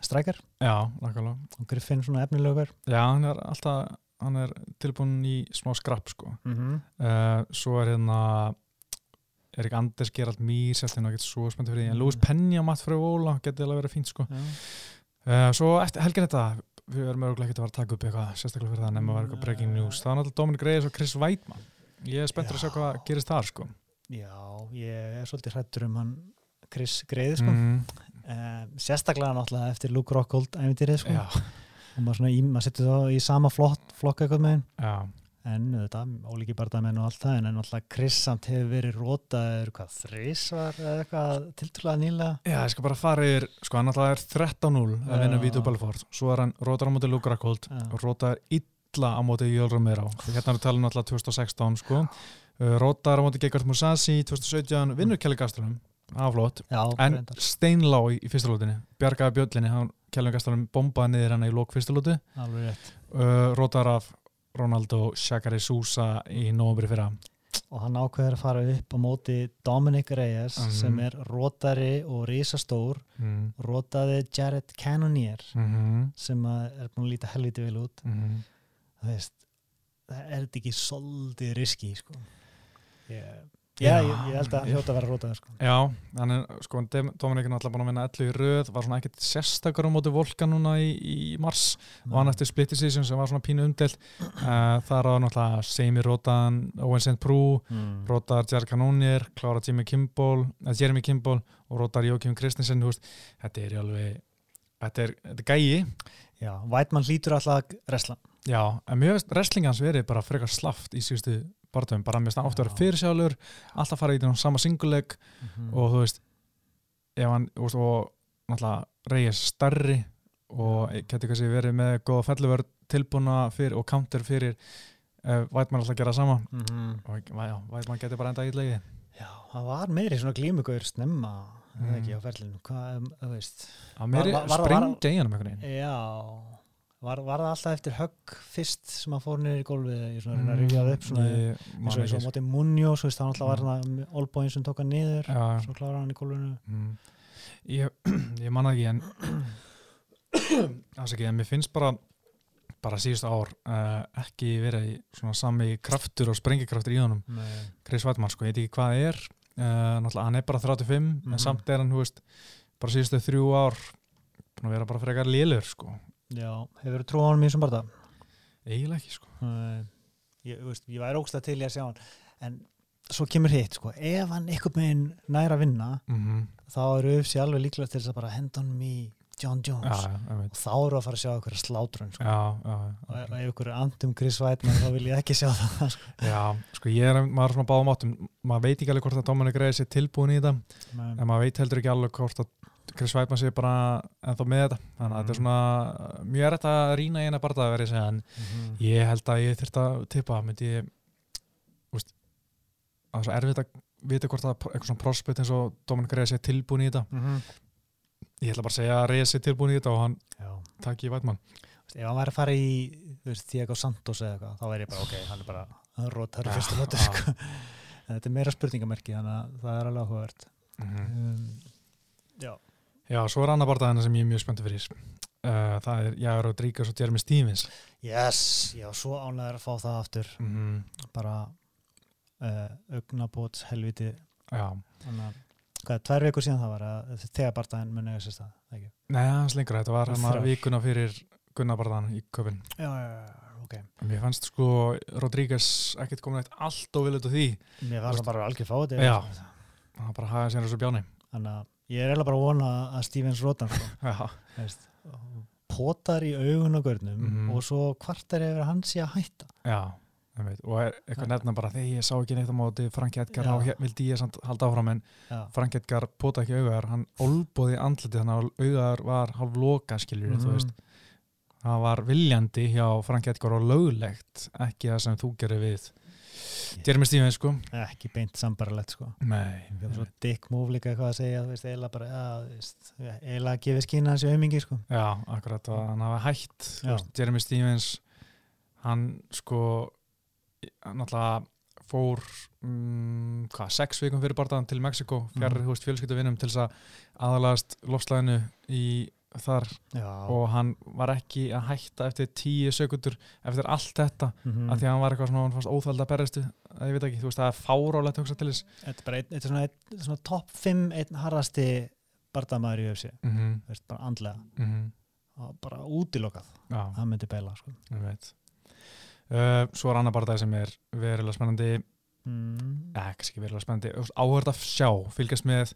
strækjar já, nakkarlega og Griffin svona efnilegur Já, hann er alltaf hann er tilbúin í smá skrapp sko. mm -hmm. uh, svo er hérna Erik Anders, Gerald Mýr sérstæðin og getur svo spenntið fyrir því en Mm. Lewis Penja, Matt Freyvola getið alveg verið fínt sko. Uh, svo eftir helgin þetta við erum örgulega ekki að fara að taka upp eitthvað sérstaklega fyrir það nema að vera eitthvað breaking news. Það er náttúrulega Dominic Reyes og Chris Weidmann ég er spenntur að sjá Já. hvað gerist þar sko. Já, ég er svolítið hrættur um hann Chris Greið, sko. Mm, um, Sérstaklega náttúrulega eftir Luke Rockhold æfintýrið, sko. Já, og maður maður setur þá í sama flott, flokk eitthvað með já, en þetta, ólíki bardamenn og allt það en náttúrulega Chris samt hefur verið rótaður hvað, þrísvar eða eitthvað tiltrúlega nýlega? Já, ég skal bara fara yfir sko, hann alltaf er 13-0 að vinna. Vito Belfort. Svo er hann rótar á móti Já. og rótar illa á móti Jól Romero. Hérna er talin alltaf 2016 sko. uh, rótar á móti Gegard Musashi 2017 vinnur Kelly Gastelum. Flott. Já, en steinlá í, í fyrsta lótinni bjargaði bjöllinni, hann Kjellum Gastalum bombaði niður hann í lók fyrsta lóti alveg rétt. Uh, rótar af Ronaldo Shakari Sousa í nómabri fyrra og hann ákveður að fara upp á móti Dominic Reyes Mhm. sem er rótari og risastór mm. rótaði Jared Cannonier Mm -hmm. sem er búin að líta helviti vel út Mm -hmm. það veist það er ekki soldið riski sko yeah. Já. Ég, ég held að hljóta að vera rótaður sko Já, hann er, sko, Dominik er náttúrulega búin að vinna 11 í röð, var svona ekkert sérstakar á móti Volka núna í, í mars og hann eftir split decision sem var svona pínu umdelt uh, þar á náttúrulega Seimi Rótan, Owen St. Prue mm. Rótar Jared Cannonier, klára Jimmy Kimball uh, Jeremy Kimball og Rótar Jókim Kristinsen, veist, þetta er alveg þetta er, þetta er gæi Já, Vætmann hlýtur alltaf að resla Já, en mjög veist, wrestlingans verið bara frekar slaft í síðustu barndöfum, bara mér stann ofta að vera Já. fyrirsjálfur alltaf fara í því sama singuleg mm. og þú veist hann, veist, og náttúrulega reyðis starri og getur kannski verið með góða felluvörð tilbúna fyrir og counter fyrir ef Vætmann alltaf gera sama -hmm. og já, Vætmann getur bara enda í leiði Já, það var meiri svona glímugur snemma mm. Mm. ekki á ferlinu hvað, um, þú veist að mér Var- var- var- sprengja í hann einhvern veginn Já, var, var það alltaf eftir högg fyrst sem að fór niður í gólfið í svona reyna að rifja það upp svona Mm, eins og eins og á ekki, móti Munoz, veist, það alltaf var hann olbóin sem tók hann niður, Já, svo klára hann í gólfinu mm. ég, ég manna ekki en ekki, en mér finnst bara bara síðust ár uh, ekki verið í svona sami kraftur og sprengikraftur í honum. Chris Weidmann, sko, ég veit ekki hvað það er uh, náttúrulega, hann er bara 35 Mhm. en samt er hann, þú veist, bara síðustu þrjú ár búin að vera bara frekar lélur sko, Já, hefur þú trú á hann mjög sem bara það? eiginlega ekki sko. Nei. Ég, veist, ég væri ógstlega til í að sjá hann. En svo kemur hitt, sko, ef hann einhvern veginn nær að vinna mm þá eru UFC alveg líklega til þess að bara henda hann í John Jones. Já, já, ég og þá eru að fara að sjá eitthvað slátrun sko. já, og ef ykkur andum Chris Weidmann þá vil ég ekki sjá það sko. já, sko ég er maður svona báðum áttum, maður veit ekki alveg hvort að Dominic Reyes er tilbúin í þetta. En maður veit heldur ekki alveg hvort að Chris Weidmann sé bara ennþá með þetta þannig að þetta er Mhm. svona mjög þetta að rýna í eina segja en Mhm. ég held að ég þurft að tippa myndi ég úst, að það er svo erfitt að vita hvort að eitthvað svona prospect eins og Dominic Reyes er tilbúin í þetta Mhm. ég ætla bara að segja að Reyes er tilbúin í þetta og hann takk í Weidmann ef hann væri að fara í Diego Santos eða eitthvað þá væri ég bara ok, hann er bara rótar í fyrsta já. sko. þetta er meira spurningamerki þannig að það er alveg áhugavert um, Já Já, svo er annar barðaðina sem ég er mjög spenntið fyrir. Uh, það er Jagar Rodríguez og Jeremy Stevens. Yes, já, svo ánæður að fá það aftur. Mm bara uh, augnabóts helviti. Já, þannig að hvað tvær vikur síðan það var að þegar barndaginn muni eiga sér stað ekki? nei, hans lengur þetta var hann Þrjár. vikuna fyrir Gunnar barðaðan í köpinn Já, já, já, ok. Mér fannst sko Rodríguez ekkert komin eitt allt og viljut á því. Mér fannst það bara algjör fáið Já. hann bara hagaði sér þessu bjáni. Þannig að ég er eiginlega bara að vona að Stevens Rotan sko, potar í augun og görnum Mhm. og svo kvartar yfir að hann sé að hætta. Já veit, og er eitthvað nefna bara þegar ég sá ekki neitt á móti Frank Edgar, he- vildi ég samt halda áfram en Já, Frank Edgar pota ekki augar hann olbóði andliti þannig að augar var hálf loka skiljur, Mhm. veist. Það var viljandi hjá Frank Edgar og löglegt, ekki það sem þú gerir við Jeremy Stevens sko ekki beint sambaralegt sko svo dick move líka eitthvað að segja veist, eiginlega bara, veist, eiginlega að gefa skýna þessi aumingi sko Já, akkurat að hann hafa Já. veist, Jeremy Stevens hann sko náttúrulega fór um, hvað, sex vikum fyrir barðan til Mexiko, fjarrir Mhm. mm. fjölskyldavinnum til þess að aðalagast lofslæðinu í þar Já, og hann var ekki að hætta eftir tíu sekundur eftir allt þetta mm af því að hann var eitthvað svona, hann fannst óþald að berjastu að ég veit ekki, þú veist, það er fárálegt að hugsa til þess. Þetta er bara þetta er svona, svona topp 5 einn harrasti bardamaður í UFC mm -hmm. veist, bara andlega. Mm og bara útilokað. Það myndi beila sko. uh, Svo er annar barðað sem er verilega spennandi. Mm. ekki verilega spennandi. Áhverð að sjá, fylgjast með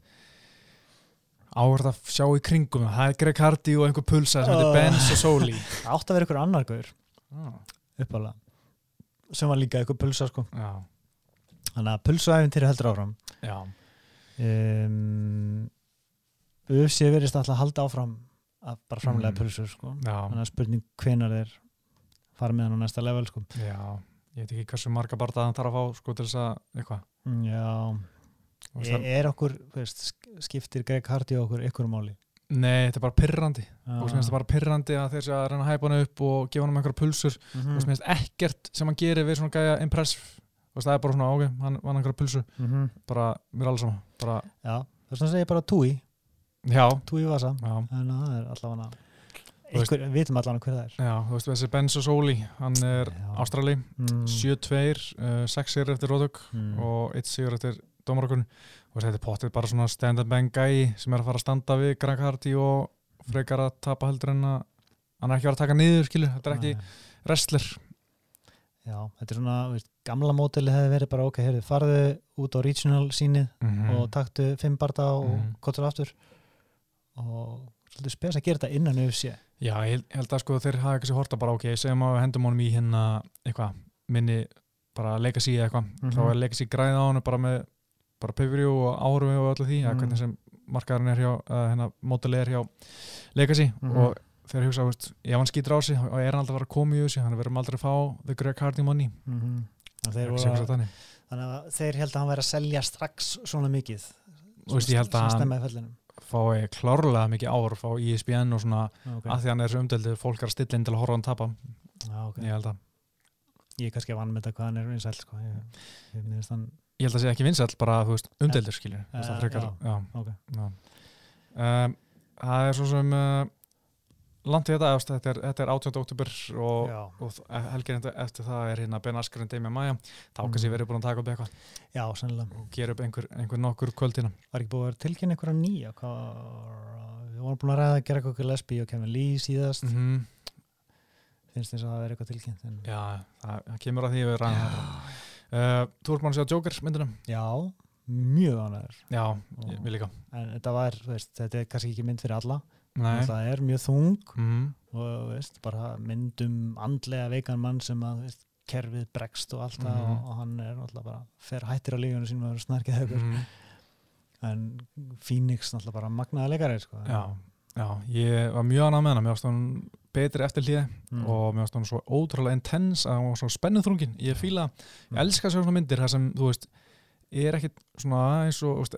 áhverð að sjá í kringum það er Greg Hardy og einhver pulsa sem heitir Oh. Benz og Soli. Það átti að vera ykkur annar gaur. Ah, uppalega sem var líka ykkur pulsa sko. þannig að pulsuæfintýri heldur áfram. Já, um, UFC verðist alltaf að halda áfram að bara framlega Mm. pulsur sko. þannig að spurning hvenar þeir fara með hann á næsta level sko. já. Ég veit ekki hversu marga barða hann þarf að fá sko til þess að eitthvað. Já, er, það- er okkur, veist, sk- skiptir Greg Hardy okkur ykkur máli? Nei, þetta er bara pirrandi. Ah. og sem finnst það bara pirrandi að þeir sé að reyna að hæpa hann upp og gefa hann einhverja pulsur. Mm og sem finnst ekkert sem hann gerir við svona gæja impress og það er bara svona, ok, hann vann einhverja pulsur. -hmm. bara, mér er alls sama bara, já, þess vegna segir ég bara Tui. Já, Tui Vasa, já, en það er allavega Þú veist- einhver, við vitum allavega hver það er. Já, þú veist þessi Benzo Soli hann er. Ástrali. Mm. 7-2, uh, 6 sigur eftir Róðug mm. og 1 sigur eftir Dómarakun og þetta er pottið bara svona stand-up bang gæi sem er að fara að standa við Greg Hardy og frekar að tapa heldur en að hann er ekki að vera að taka niður, skilur, þetta er ekki wrestler. Já, þetta er svona, veist, gamla mótili hefði verið bara, ok, heyrðu, farðu út á regional sínið mm og taktu fimm barda og Mhm. kottur aftur og svolítið spes að gera þetta innan UFC Já, ég held- að sko þeir hafa ekki sér horta bara ok, segjum að hendum honum í hérna eitthvað, minni bara legacy eða eitthvað, Mhm. þá er legacy græð á hann bara með bara pay-per-view og áhrum og öllu því, mm. Hvernig sem markaðurinn er hjá, uh, hérna, mótali er hjá legacy Mhm. og þeir hugsa, veist, ef hann skýtur á sig og er hann alltaf að vera að koma í þessu, hann verður aldrei að fá the Greg Hardy money mm -hmm. voru þannig. þannig að þeir held að hann væri að selja strax svona mikið Og veist, ég held að hann fái klárlega mikið ár frá E ESPN og svona, okay. að því hann er svo umdeldið fólk er að stilla inn til að horfa hann tapa Já, okay. ég held að ég er kannski að vann með þetta hvað hann er vinsæl sko. ég, ég, ég, ég held að sé ekki vinsall bara, þú veist, umdeldur skilur Ja, það frekar, já. okay. já. Um, það er svo sem uh, langt í þetta, þetta er, þetta er 18. oktober og, og helgir eftir það er hérna Ben Askren Demi Maja, þá Mm. kannski verið búin að taka upp eitthvað. Já, sennilega. Og gera upp einhver, einhver nokkur kvöldina. Var ekki búið að tilkynna einhverja nýja? Hvað, við vorum búin að ræða að gera eitthvað lesbi og Kevin Lee síðast. Mm finnst þess að það er eitthvað tilkynnt en... Já, það, það kemur að því að við ræðum uh, Þú ert mann að sjá Joker myndina? já, mjög ánæður Já, Og- ég, líka en þetta var, veist, þetta er kannski ekki mynd fyrir alla Nei það er mjög þung mm. og veist, bara myndum andlega veikan mann sem að veist, kerfið bregst og allt það Mhm. og, og hann er náttúrulega bara fer hættir á lífunum sínum og er snarkið eitthvað Mm. en Phoenix náttúrulega bara magnaða leikari sko. Já, já, ég var mjög annað með hana mér hún betri eftir hlýði mm. og mér varst hún svo ótrúlega intense að hún var svo spennuþrungin. Ég fíla, ég elska svona myndir þar sem, þú veist, ég er ekkit svona eins og, þú veist,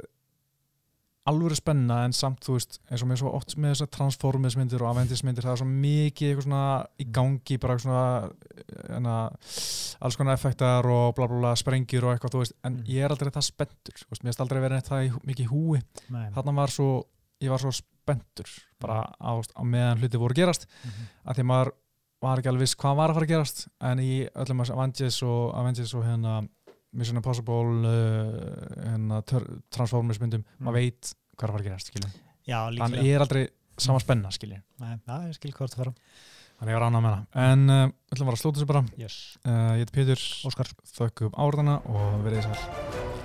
alvöru spenna en samt, þú veist, eins og mér svo oft með þessar Transformers myndir og Avengers myndir það er svo mikið eitthvað svona í gangi bara svona enna, alls konar effektar og bla bla bla sprengjur og eitthvað, þú veist, en Mm. ég er aldrei það spenntur, þú veist, mér erst aldrei verið það í, mikið í húi, þarna var svo ég var svo spenntur bara á, á meðan hluti voru að gerast. Mhm. að því að maður var ekki alveg viss hvað var að fara að gerast en í öllum þessu Avengers og Avengers og hérna Mission Impossible uh, hérna, Transformers myndum, Mm. maður veit hvað er að fara að gerast þannig ég er aldrei sama spenna skilja. Ég skil hvort það fara. Þannig ég var annað með hana. En uh, við ætlum bara að slúta þessu bara. Yes. uh, ég heiti Pétur, Óskar. Þökkum árdana og verið sæl